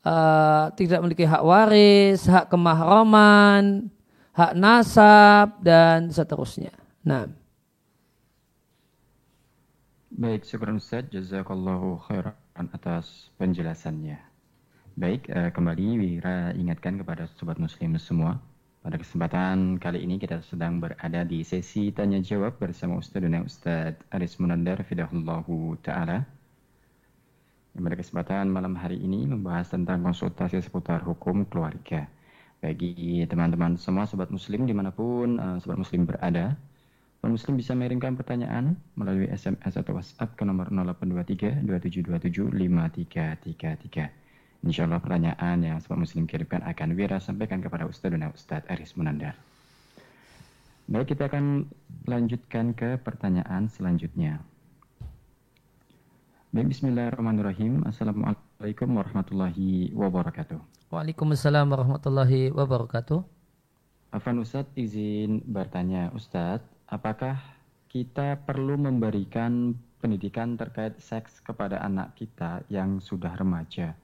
uh, tidak memiliki hak waris, hak kemahroman, hak nasab dan seterusnya. Nah, Baik, syukur Ustaz. Jazakallahu khairan atas penjelasannya. Baik, uh, kembali Wira ingatkan kepada sobat muslim semua. Pada kesempatan kali ini kita sedang berada di sesi tanya jawab bersama Ustaz dan Ustaz Aris Munandar Fidahullahu Ta'ala. Pada kesempatan malam hari ini membahas tentang konsultasi seputar hukum keluarga. Bagi teman-teman semua sobat muslim di mana pun uh, sobat muslim berada, Teman Muslim bisa mengirimkan pertanyaan melalui SMS atau WhatsApp ke nomor 0823 2727 5333. Insya Allah pertanyaan yang Sobat Muslim kirimkan akan Wira sampaikan kepada Ustaz dan Ustaz Aris Munandar. Baik, kita akan lanjutkan ke pertanyaan selanjutnya. Baik, Bismillahirrahmanirrahim. Assalamualaikum warahmatullahi wabarakatuh. Waalaikumsalam warahmatullahi wabarakatuh. Afan Ustadz izin bertanya Ustadz, apakah kita perlu memberikan pendidikan terkait seks kepada anak kita yang sudah remaja?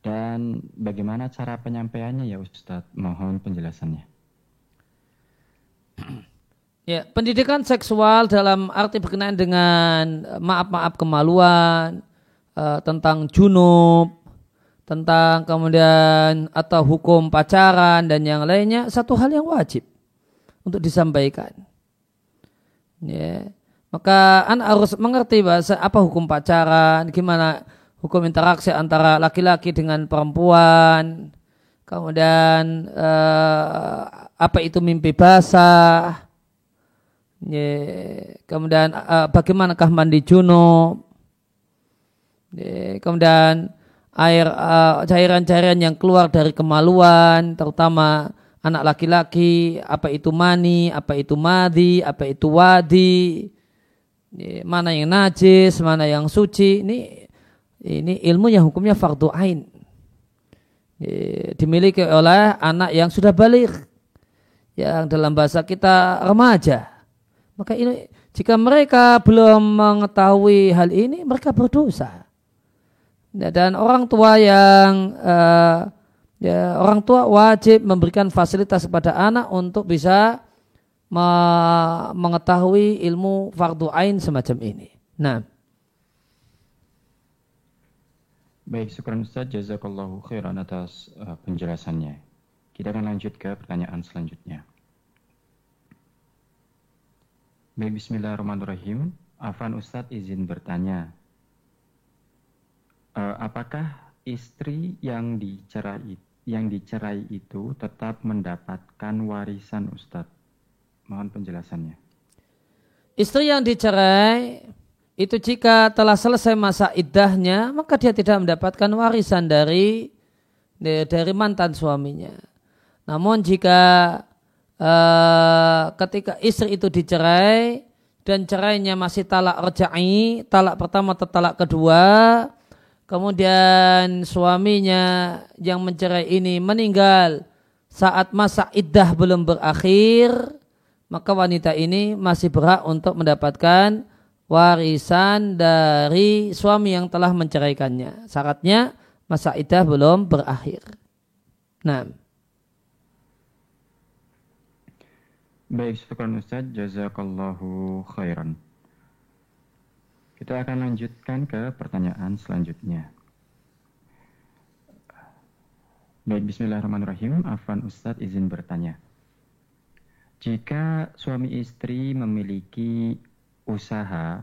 Dan bagaimana cara penyampaiannya ya Ustadz? Mohon penjelasannya. Ya, pendidikan seksual dalam arti berkenaan dengan maaf-maaf kemaluan, uh, tentang junub, tentang kemudian atau hukum pacaran dan yang lainnya satu hal yang wajib untuk disampaikan. Ya. Maka anak harus mengerti bahasa apa hukum pacaran, gimana hukum interaksi antara laki-laki dengan perempuan. kemudian uh, apa itu mimpi basah, ya, kemudian uh, bagaimanakah mandi junub, ya, kemudian air uh, cairan-cairan yang keluar dari kemaluan, terutama anak laki-laki, apa itu mani, apa itu madi, apa itu wadi, mana yang najis, mana yang suci. Ini ini ilmu yang hukumnya fardu ain dimiliki oleh anak yang sudah balik yang dalam bahasa kita remaja maka ini jika mereka belum mengetahui hal ini mereka berdosa dan orang tua yang uh, ya, orang tua wajib memberikan fasilitas kepada anak untuk bisa me mengetahui ilmu fardu ain semacam ini nah Baik, syukuran Ustaz, jazakallahu khairan atas uh, penjelasannya. Kita akan lanjut ke pertanyaan selanjutnya. Baik, bismillahirrahmanirrahim. Afan Ustadz izin bertanya. Uh, apakah istri yang dicerai yang dicerai itu tetap mendapatkan warisan Ustadz? Mohon penjelasannya. Istri yang dicerai itu jika telah selesai masa iddahnya maka dia tidak mendapatkan warisan dari dari mantan suaminya. Namun jika uh, ketika istri itu dicerai dan cerainya masih talak rejai, talak pertama atau talak kedua, kemudian suaminya yang mencerai ini meninggal saat masa iddah belum berakhir, maka wanita ini masih berhak untuk mendapatkan warisan dari suami yang telah menceraikannya. Syaratnya masa idah belum berakhir. Nah. Baik, syukur Ustaz. Jazakallahu khairan. Kita akan lanjutkan ke pertanyaan selanjutnya. Baik, bismillahirrahmanirrahim. Afan Ustadz izin bertanya. Jika suami istri memiliki usaha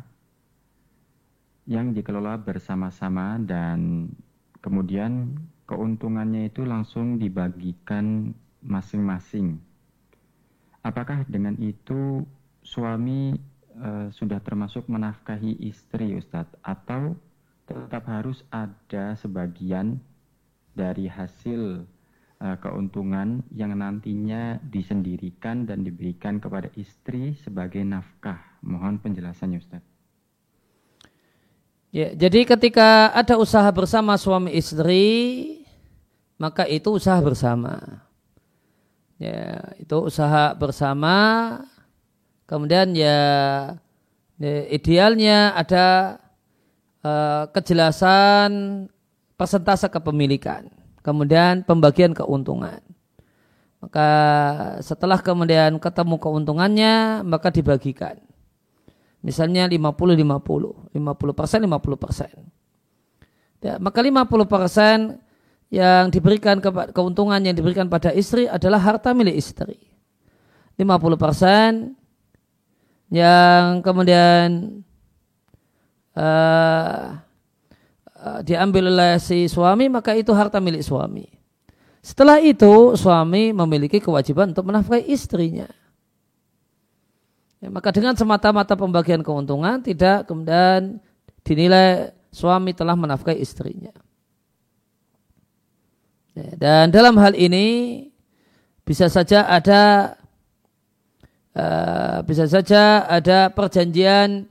yang dikelola bersama-sama dan kemudian keuntungannya itu langsung dibagikan masing-masing. Apakah dengan itu suami e, sudah termasuk menafkahi istri Ustadz atau tetap harus ada sebagian dari hasil e, keuntungan yang nantinya disendirikan dan diberikan kepada istri sebagai nafkah? Mohon penjelasannya Ustaz. Ya, jadi ketika ada usaha bersama suami istri, maka itu usaha bersama. Ya, itu usaha bersama. Kemudian ya, ya idealnya ada uh, kejelasan persentase kepemilikan. Kemudian pembagian keuntungan. Maka setelah kemudian ketemu keuntungannya, maka dibagikan. Misalnya 50-50, 50 persen, 50 persen. Ya, maka 50 persen yang diberikan ke, keuntungan yang diberikan pada istri adalah harta milik istri. 50 persen yang kemudian uh, uh, diambil oleh si suami maka itu harta milik suami. Setelah itu suami memiliki kewajiban untuk menafkahi istrinya. Ya, maka dengan semata-mata pembagian keuntungan tidak kemudian dinilai suami telah menafkahi istrinya. Ya, dan dalam hal ini bisa saja ada uh, bisa saja ada perjanjian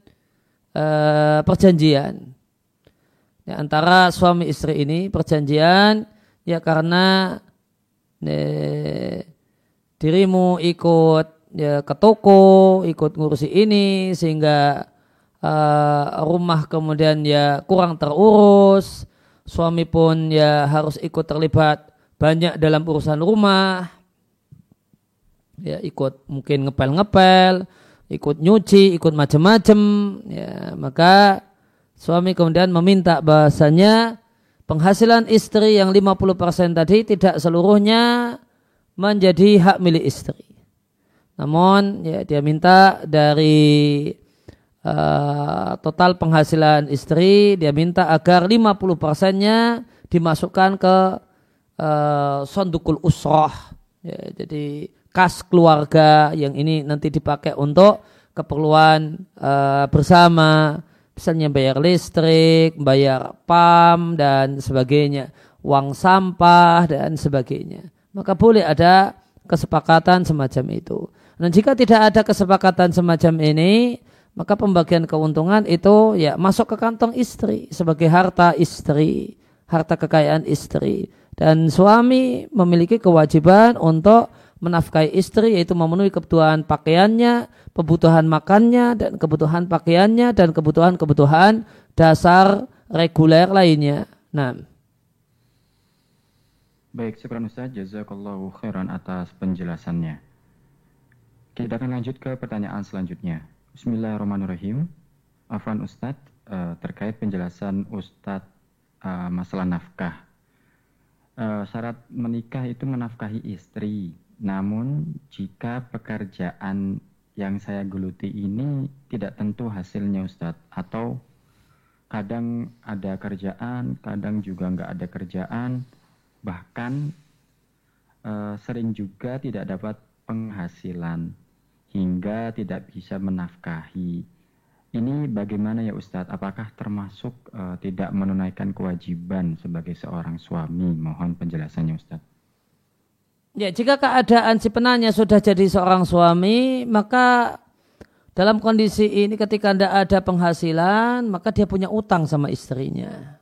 uh, perjanjian. Ya, antara suami istri ini perjanjian ya karena ya, dirimu ikut ya ke toko ikut ngurusi ini sehingga uh, rumah kemudian ya kurang terurus suami pun ya harus ikut terlibat banyak dalam urusan rumah ya ikut mungkin ngepel-ngepel ikut nyuci ikut macam-macam ya maka suami kemudian meminta bahasanya penghasilan istri yang 50% tadi tidak seluruhnya menjadi hak milik istri namun ya dia minta dari uh, total penghasilan istri dia minta agar 50 persennya dimasukkan ke uh, sondukul usroh. Ya, jadi kas keluarga yang ini nanti dipakai untuk keperluan uh, bersama, misalnya bayar listrik, bayar PAM dan sebagainya, uang sampah dan sebagainya. Maka boleh ada kesepakatan semacam itu. Dan jika tidak ada kesepakatan semacam ini, maka pembagian keuntungan itu ya masuk ke kantong istri sebagai harta istri, harta kekayaan istri. Dan suami memiliki kewajiban untuk menafkahi istri yaitu memenuhi kebutuhan pakaiannya, kebutuhan makannya dan kebutuhan pakaiannya dan kebutuhan-kebutuhan dasar reguler lainnya. Nah. Baik, syukur Ustaz. Jazakallahu khairan atas penjelasannya. Kita akan lanjut ke pertanyaan selanjutnya. Bismillahirrahmanirrahim. Afwan Ustadz, uh, terkait penjelasan Ustadz uh, masalah nafkah. Uh, syarat menikah itu menafkahi istri. Namun jika pekerjaan yang saya geluti ini tidak tentu hasilnya Ustadz atau kadang ada kerjaan, kadang juga nggak ada kerjaan, bahkan uh, sering juga tidak dapat penghasilan hingga tidak bisa menafkahi. Ini bagaimana ya Ustadz? Apakah termasuk uh, tidak menunaikan kewajiban sebagai seorang suami? Mohon penjelasannya Ustadz. Ya, jika keadaan si penanya sudah jadi seorang suami, maka dalam kondisi ini ketika tidak ada penghasilan, maka dia punya utang sama istrinya.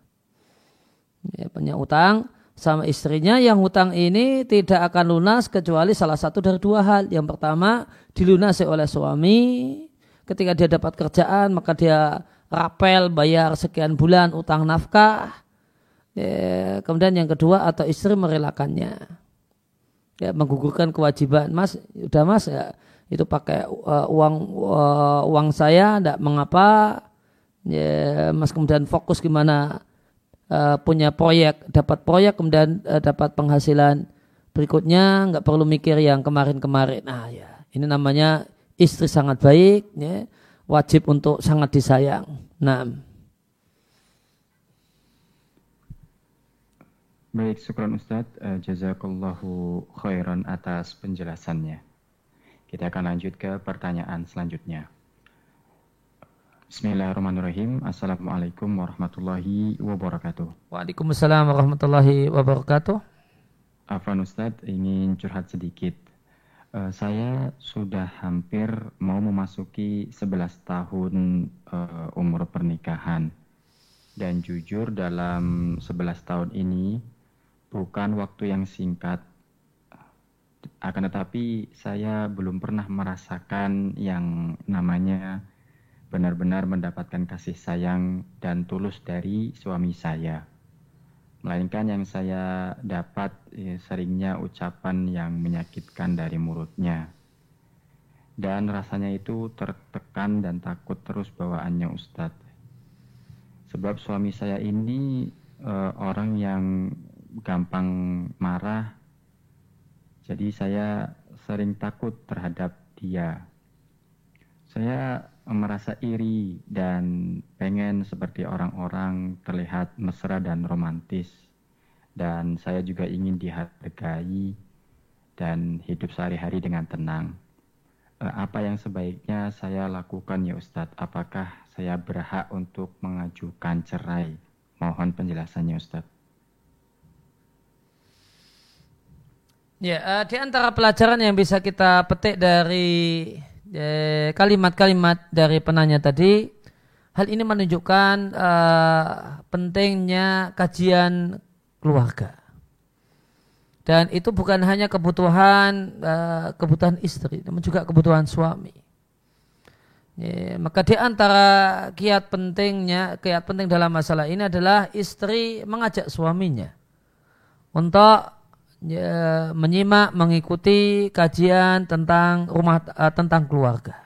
Ya, punya utang sama istrinya yang utang ini tidak akan lunas kecuali salah satu dari dua hal. Yang pertama dilunasi oleh suami. Ketika dia dapat kerjaan maka dia rapel bayar sekian bulan utang nafkah. Ya, kemudian yang kedua atau istri merelakannya ya menggugurkan kewajiban. Mas udah mas ya itu pakai uh, uang uh, uang saya tidak mengapa. Ya mas kemudian fokus gimana uh, punya proyek dapat proyek kemudian uh, dapat penghasilan berikutnya nggak perlu mikir yang kemarin-kemarin. Nah ya ini namanya istri sangat baik ya wajib untuk sangat disayang. Nah Baik, syukran Ustadz. Uh, jazakallahu khairan atas penjelasannya. Kita akan lanjut ke pertanyaan selanjutnya. Bismillahirrahmanirrahim. Assalamualaikum warahmatullahi wabarakatuh. Waalaikumsalam warahmatullahi wabarakatuh. Afan Ustadz ingin curhat sedikit. Uh, saya sudah hampir mau memasuki 11 tahun uh, umur pernikahan. Dan jujur dalam 11 tahun ini bukan waktu yang singkat. Akan tetapi saya belum pernah merasakan yang namanya benar-benar mendapatkan kasih sayang dan tulus dari suami saya. Melainkan yang saya dapat eh, seringnya ucapan yang menyakitkan dari mulutnya. Dan rasanya itu tertekan dan takut terus bawaannya Ustadz. Sebab suami saya ini uh, orang yang gampang marah. Jadi saya sering takut terhadap dia. Saya merasa iri dan pengen seperti orang-orang terlihat mesra dan romantis. Dan saya juga ingin dihargai dan hidup sehari-hari dengan tenang. Eh, apa yang sebaiknya saya lakukan ya Ustadz? Apakah saya berhak untuk mengajukan cerai? Mohon penjelasannya Ustadz. Ya, uh, di antara pelajaran yang bisa kita petik dari eh, kalimat-kalimat dari penanya tadi, hal ini menunjukkan uh, pentingnya kajian keluarga. Dan itu bukan hanya kebutuhan uh, kebutuhan istri, namun juga kebutuhan suami. Ya, maka di antara kiat pentingnya, kiat penting dalam masalah ini adalah istri mengajak suaminya untuk ya, menyimak mengikuti kajian tentang rumah uh, tentang keluarga.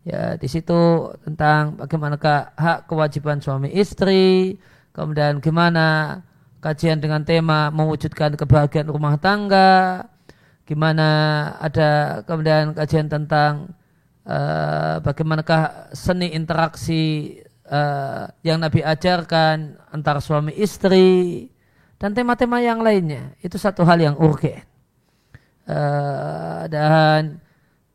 Ya, di situ tentang bagaimanakah hak kewajiban suami istri, kemudian gimana kajian dengan tema mewujudkan kebahagiaan rumah tangga, gimana ada kemudian kajian tentang uh, bagaimanakah seni interaksi uh, yang Nabi ajarkan antara suami istri, dan tema-tema yang lainnya itu satu hal yang urgen. Uh, dan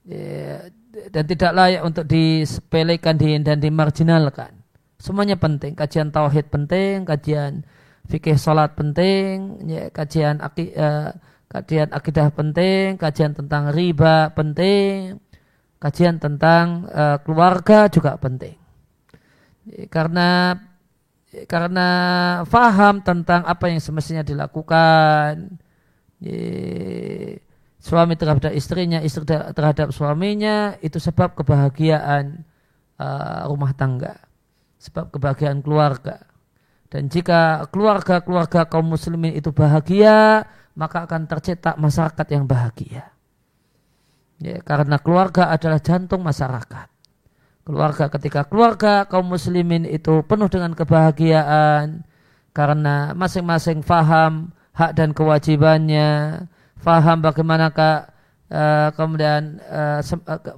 ya, dan tidak layak untuk disepelekan dan dimarginalkan. Semuanya penting. Kajian tauhid penting kajian fikih salat penting ya, kajian uh, kajian akidah penting kajian tentang riba penting kajian tentang uh, keluarga juga penting. Karena karena faham tentang apa yang semestinya dilakukan. Suami terhadap istrinya istri terhadap suaminya itu sebab kebahagiaan uh, rumah tangga. Sebab kebahagiaan keluarga. Dan jika keluarga-keluarga kaum muslimin itu bahagia maka akan tercetak masyarakat yang bahagia. Ya, karena keluarga adalah jantung masyarakat keluarga ketika keluarga kaum muslimin itu penuh dengan kebahagiaan karena masing-masing faham hak dan kewajibannya, faham bagaimanakah uh, kemudian uh,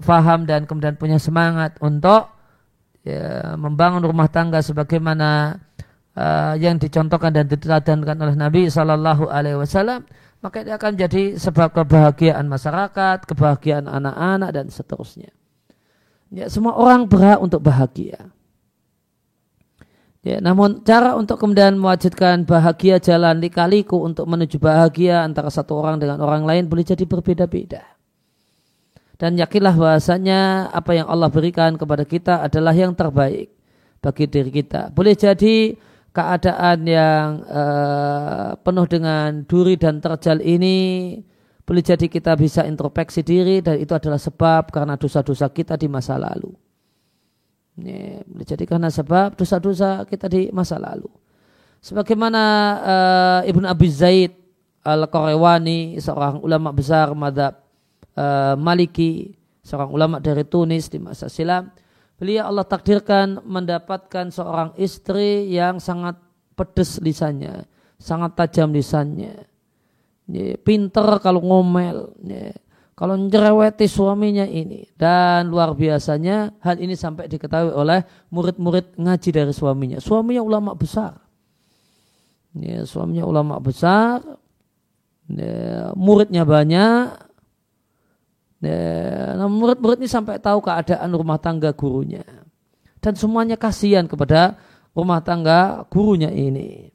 faham dan kemudian punya semangat untuk ya, membangun rumah tangga sebagaimana uh, yang dicontohkan dan diteladankan oleh Nabi Shallallahu Alaihi Wasallam maka itu akan jadi sebab kebahagiaan masyarakat, kebahagiaan anak-anak dan seterusnya. Ya, semua orang berhak untuk bahagia. Ya, namun cara untuk kemudian mewujudkan bahagia jalan likaliku untuk menuju bahagia antara satu orang dengan orang lain boleh jadi berbeda-beda. Dan yakinlah bahasanya apa yang Allah berikan kepada kita adalah yang terbaik bagi diri kita. Boleh jadi keadaan yang uh, penuh dengan duri dan terjal ini boleh jadi kita bisa introspeksi diri dan itu adalah sebab karena dosa-dosa kita di masa lalu. Ini boleh jadi karena sebab dosa-dosa kita di masa lalu. Sebagaimana uh, Ibn Abi Zaid Al-Qarewani, seorang ulama besar madhab uh, Maliki, seorang ulama dari Tunis di masa silam, beliau Allah takdirkan mendapatkan seorang istri yang sangat pedes lisannya, sangat tajam lisannya pinter kalau ngomel, kalau nyereweti suaminya ini. Dan luar biasanya hal ini sampai diketahui oleh murid-murid ngaji dari suaminya. Suaminya ulama besar. Ya, suaminya ulama besar, ya, muridnya banyak. Ya, nah murid-murid ini sampai tahu keadaan rumah tangga gurunya. Dan semuanya kasihan kepada rumah tangga gurunya ini.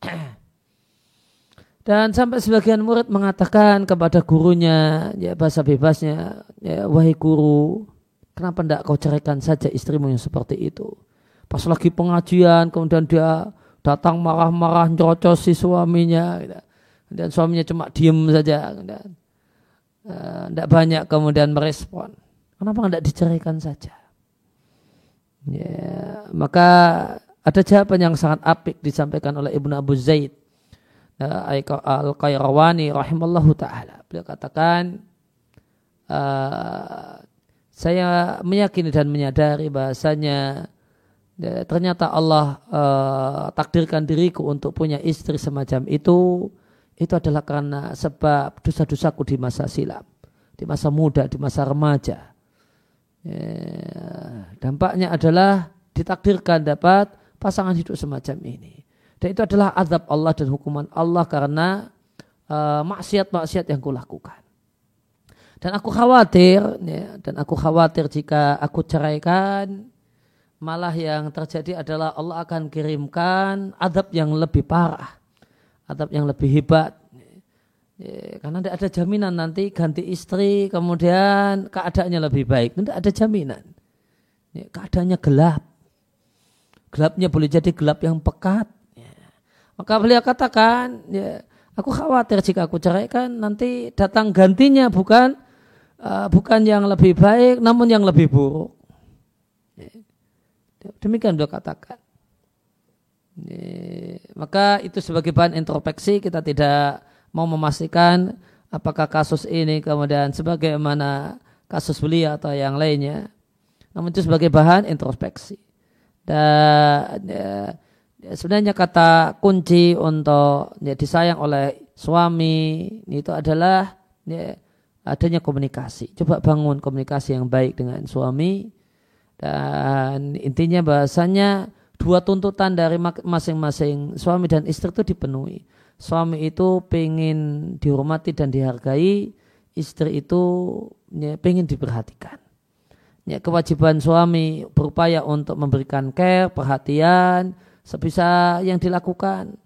Dan sampai sebagian murid mengatakan kepada gurunya, ya bahasa bebasnya, ya wahai guru, kenapa tidak kau ceraikan saja istrimu yang seperti itu? Pas lagi pengajian, kemudian dia datang marah-marah nyocos si suaminya, gitu. dan suaminya cuma diem saja, dan tidak uh, banyak kemudian merespon. Kenapa tidak diceraikan saja? Ya, maka ada jawaban yang sangat apik disampaikan oleh Ibnu Abu Zaid Eh, Al-Qayrawani rahimallahu taala. Beliau katakan uh, saya meyakini dan menyadari bahasanya ya, ternyata Allah uh, takdirkan diriku untuk punya istri semacam itu itu adalah karena sebab dosa-dosaku di masa silam, di masa muda, di masa remaja. Ya, dampaknya adalah ditakdirkan dapat pasangan hidup semacam ini. Dan itu adalah azab Allah dan hukuman Allah karena uh, maksiat-maksiat yang kulakukan. Dan aku khawatir, ya, dan aku khawatir jika aku ceraikan, malah yang terjadi adalah Allah akan kirimkan azab yang lebih parah, azab yang lebih hebat. Ya, karena tidak ada jaminan nanti ganti istri, kemudian keadaannya lebih baik. Tidak ada jaminan. Ya, keadaannya gelap. Gelapnya boleh jadi gelap yang pekat, maka beliau katakan, ya, aku khawatir jika aku ceraikan nanti datang gantinya bukan uh, bukan yang lebih baik, namun yang lebih buruk. Ya. Demikian beliau katakan. Ya, maka itu sebagai bahan introspeksi kita tidak mau memastikan apakah kasus ini kemudian sebagaimana kasus beliau atau yang lainnya. Namun itu sebagai bahan introspeksi. Dan ya, ya, sebenarnya kata kunci untuk ya, disayang oleh suami itu adalah ya, adanya komunikasi. Coba bangun komunikasi yang baik dengan suami dan intinya bahasanya dua tuntutan dari masing-masing suami dan istri itu dipenuhi. Suami itu pengen dihormati dan dihargai, istri itu ya, pengen diperhatikan. Ya, kewajiban suami berupaya untuk memberikan care, perhatian, sebisa yang dilakukan.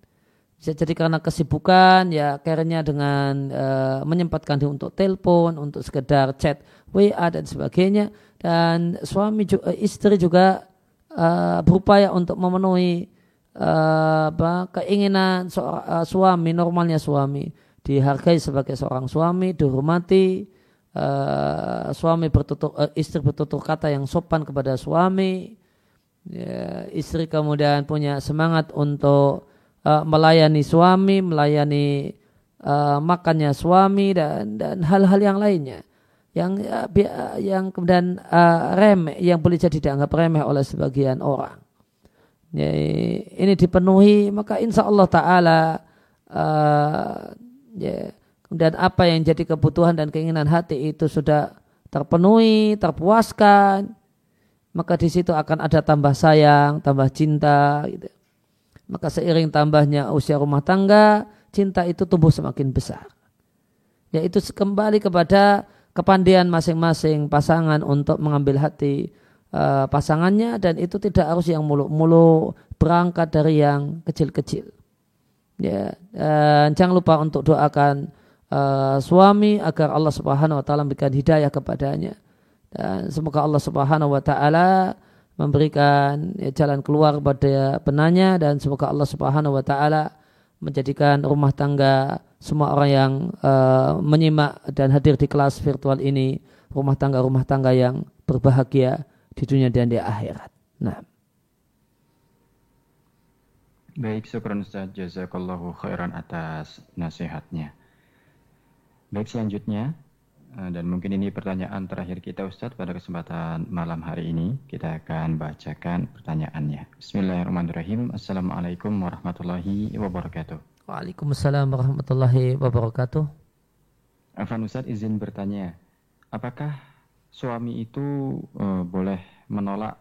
Bisa jadi karena kesibukan, ya care-nya dengan uh, menyempatkan diri untuk telepon, untuk sekedar chat WA dan sebagainya. Dan suami juga, istri juga uh, berupaya untuk memenuhi uh, apa, keinginan su uh, suami, normalnya suami. Dihargai sebagai seorang suami, dihormati, uh, suami bertutur, uh, istri bertutur kata yang sopan kepada suami. Ya, istri kemudian punya semangat untuk uh, melayani suami, melayani uh, makannya suami dan dan hal-hal yang lainnya yang uh, yang kemudian uh, remeh yang boleh jadi dianggap remeh oleh sebagian orang. Ya, ini dipenuhi maka insya Allah Taala uh, ya, kemudian apa yang jadi kebutuhan dan keinginan hati itu sudah terpenuhi, terpuaskan, maka di situ akan ada tambah sayang, tambah cinta. Gitu. Maka seiring tambahnya usia rumah tangga, cinta itu tumbuh semakin besar. Yaitu kembali kepada kepandian masing-masing pasangan untuk mengambil hati uh, pasangannya dan itu tidak harus yang muluk-muluk berangkat dari yang kecil-kecil. Ya, dan jangan lupa untuk doakan uh, suami agar Allah Subhanahu wa taala memberikan hidayah kepadanya. Dan semoga Allah Subhanahu wa taala memberikan ya, jalan keluar pada penanya dan semoga Allah Subhanahu wa taala menjadikan rumah tangga semua orang yang uh, menyimak dan hadir di kelas virtual ini rumah tangga-rumah tangga yang berbahagia di dunia dan di akhirat. Nah. Baik, syukran Ustaz. Jazakallahu khairan atas nasihatnya. Baik, selanjutnya dan mungkin ini pertanyaan terakhir kita Ustadz pada kesempatan malam hari ini. Kita akan bacakan pertanyaannya. Bismillahirrahmanirrahim. Assalamualaikum warahmatullahi wabarakatuh. Waalaikumsalam warahmatullahi wabarakatuh. Afan Ustaz izin bertanya, apakah suami itu uh, boleh menolak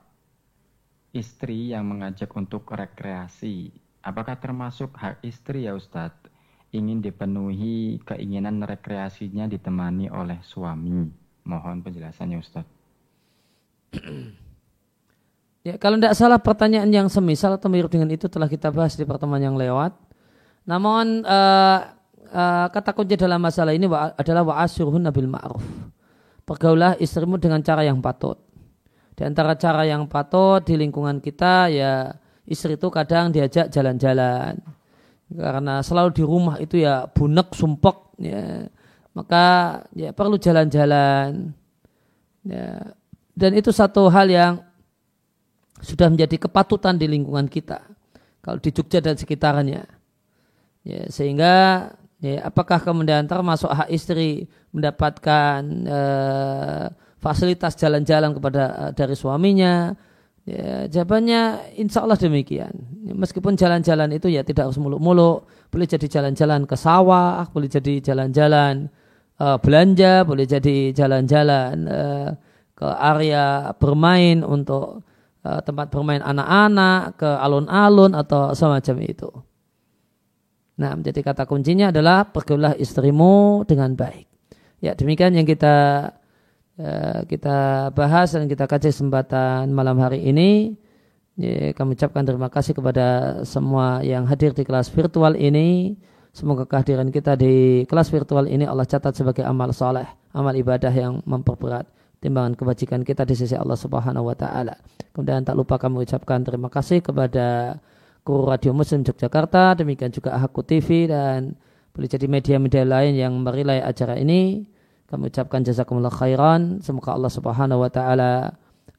istri yang mengajak untuk rekreasi? Apakah termasuk hak istri ya Ustadz? Ingin dipenuhi keinginan rekreasinya ditemani oleh suami. Mohon penjelasannya Ustadz. ya, kalau tidak salah pertanyaan yang semisal atau mirip dengan itu telah kita bahas di pertemuan yang lewat. Namun uh, uh, kata kunci dalam masalah ini adalah wa asyurhun nabil ma'ruf. Pergaulah istrimu dengan cara yang patut. Di antara cara yang patut di lingkungan kita ya istri itu kadang diajak jalan-jalan. Karena selalu di rumah itu ya bunek, sumpek ya. Maka ya perlu jalan-jalan. Ya. Dan itu satu hal yang sudah menjadi kepatutan di lingkungan kita. Kalau di Jogja dan sekitarnya. Ya, sehingga ya, apakah kemudian termasuk hak istri mendapatkan uh, fasilitas jalan-jalan kepada uh, dari suaminya? Ya, jawabannya insya Allah demikian. Ya, meskipun jalan-jalan itu ya tidak harus muluk-muluk, boleh jadi jalan-jalan ke sawah, boleh jadi jalan-jalan uh, belanja, boleh jadi jalan-jalan uh, ke area bermain untuk uh, tempat bermain anak-anak, ke alun-alun atau semacam itu. Nah, menjadi kata kuncinya adalah pergaulah istrimu dengan baik. Ya, demikian yang kita uh, kita bahas dan kita kaji kesempatan malam hari ini. Ya, kami ucapkan terima kasih kepada semua yang hadir di kelas virtual ini. Semoga kehadiran kita di kelas virtual ini Allah catat sebagai amal soleh, amal ibadah yang memperberat timbangan kebajikan kita di sisi Allah Subhanahu wa taala. Kemudian tak lupa kami ucapkan terima kasih kepada Guru Radio Muslim Yogyakarta, demikian juga Haku TV dan boleh jadi media-media lain yang merilai acara ini. Kami ucapkan jazakumullah khairan. Semoga Allah Subhanahu wa taala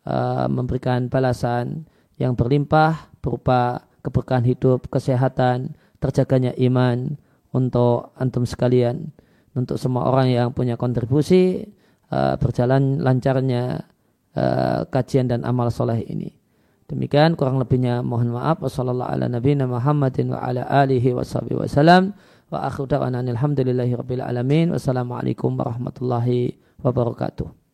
uh, memberikan balasan yang berlimpah berupa keberkahan hidup, kesehatan, terjaganya iman untuk antum sekalian, untuk semua orang yang punya kontribusi uh, berjalan lancarnya uh, kajian dan amal soleh ini. Demikian kurang lebihnya mohon maaf. Wassalamualaikum warahmatullahi wa ala alihi wasallam. Wa akhiru da'wana alhamdulillahi rabbil alamin. Wassalamualaikum warahmatullahi wabarakatuh.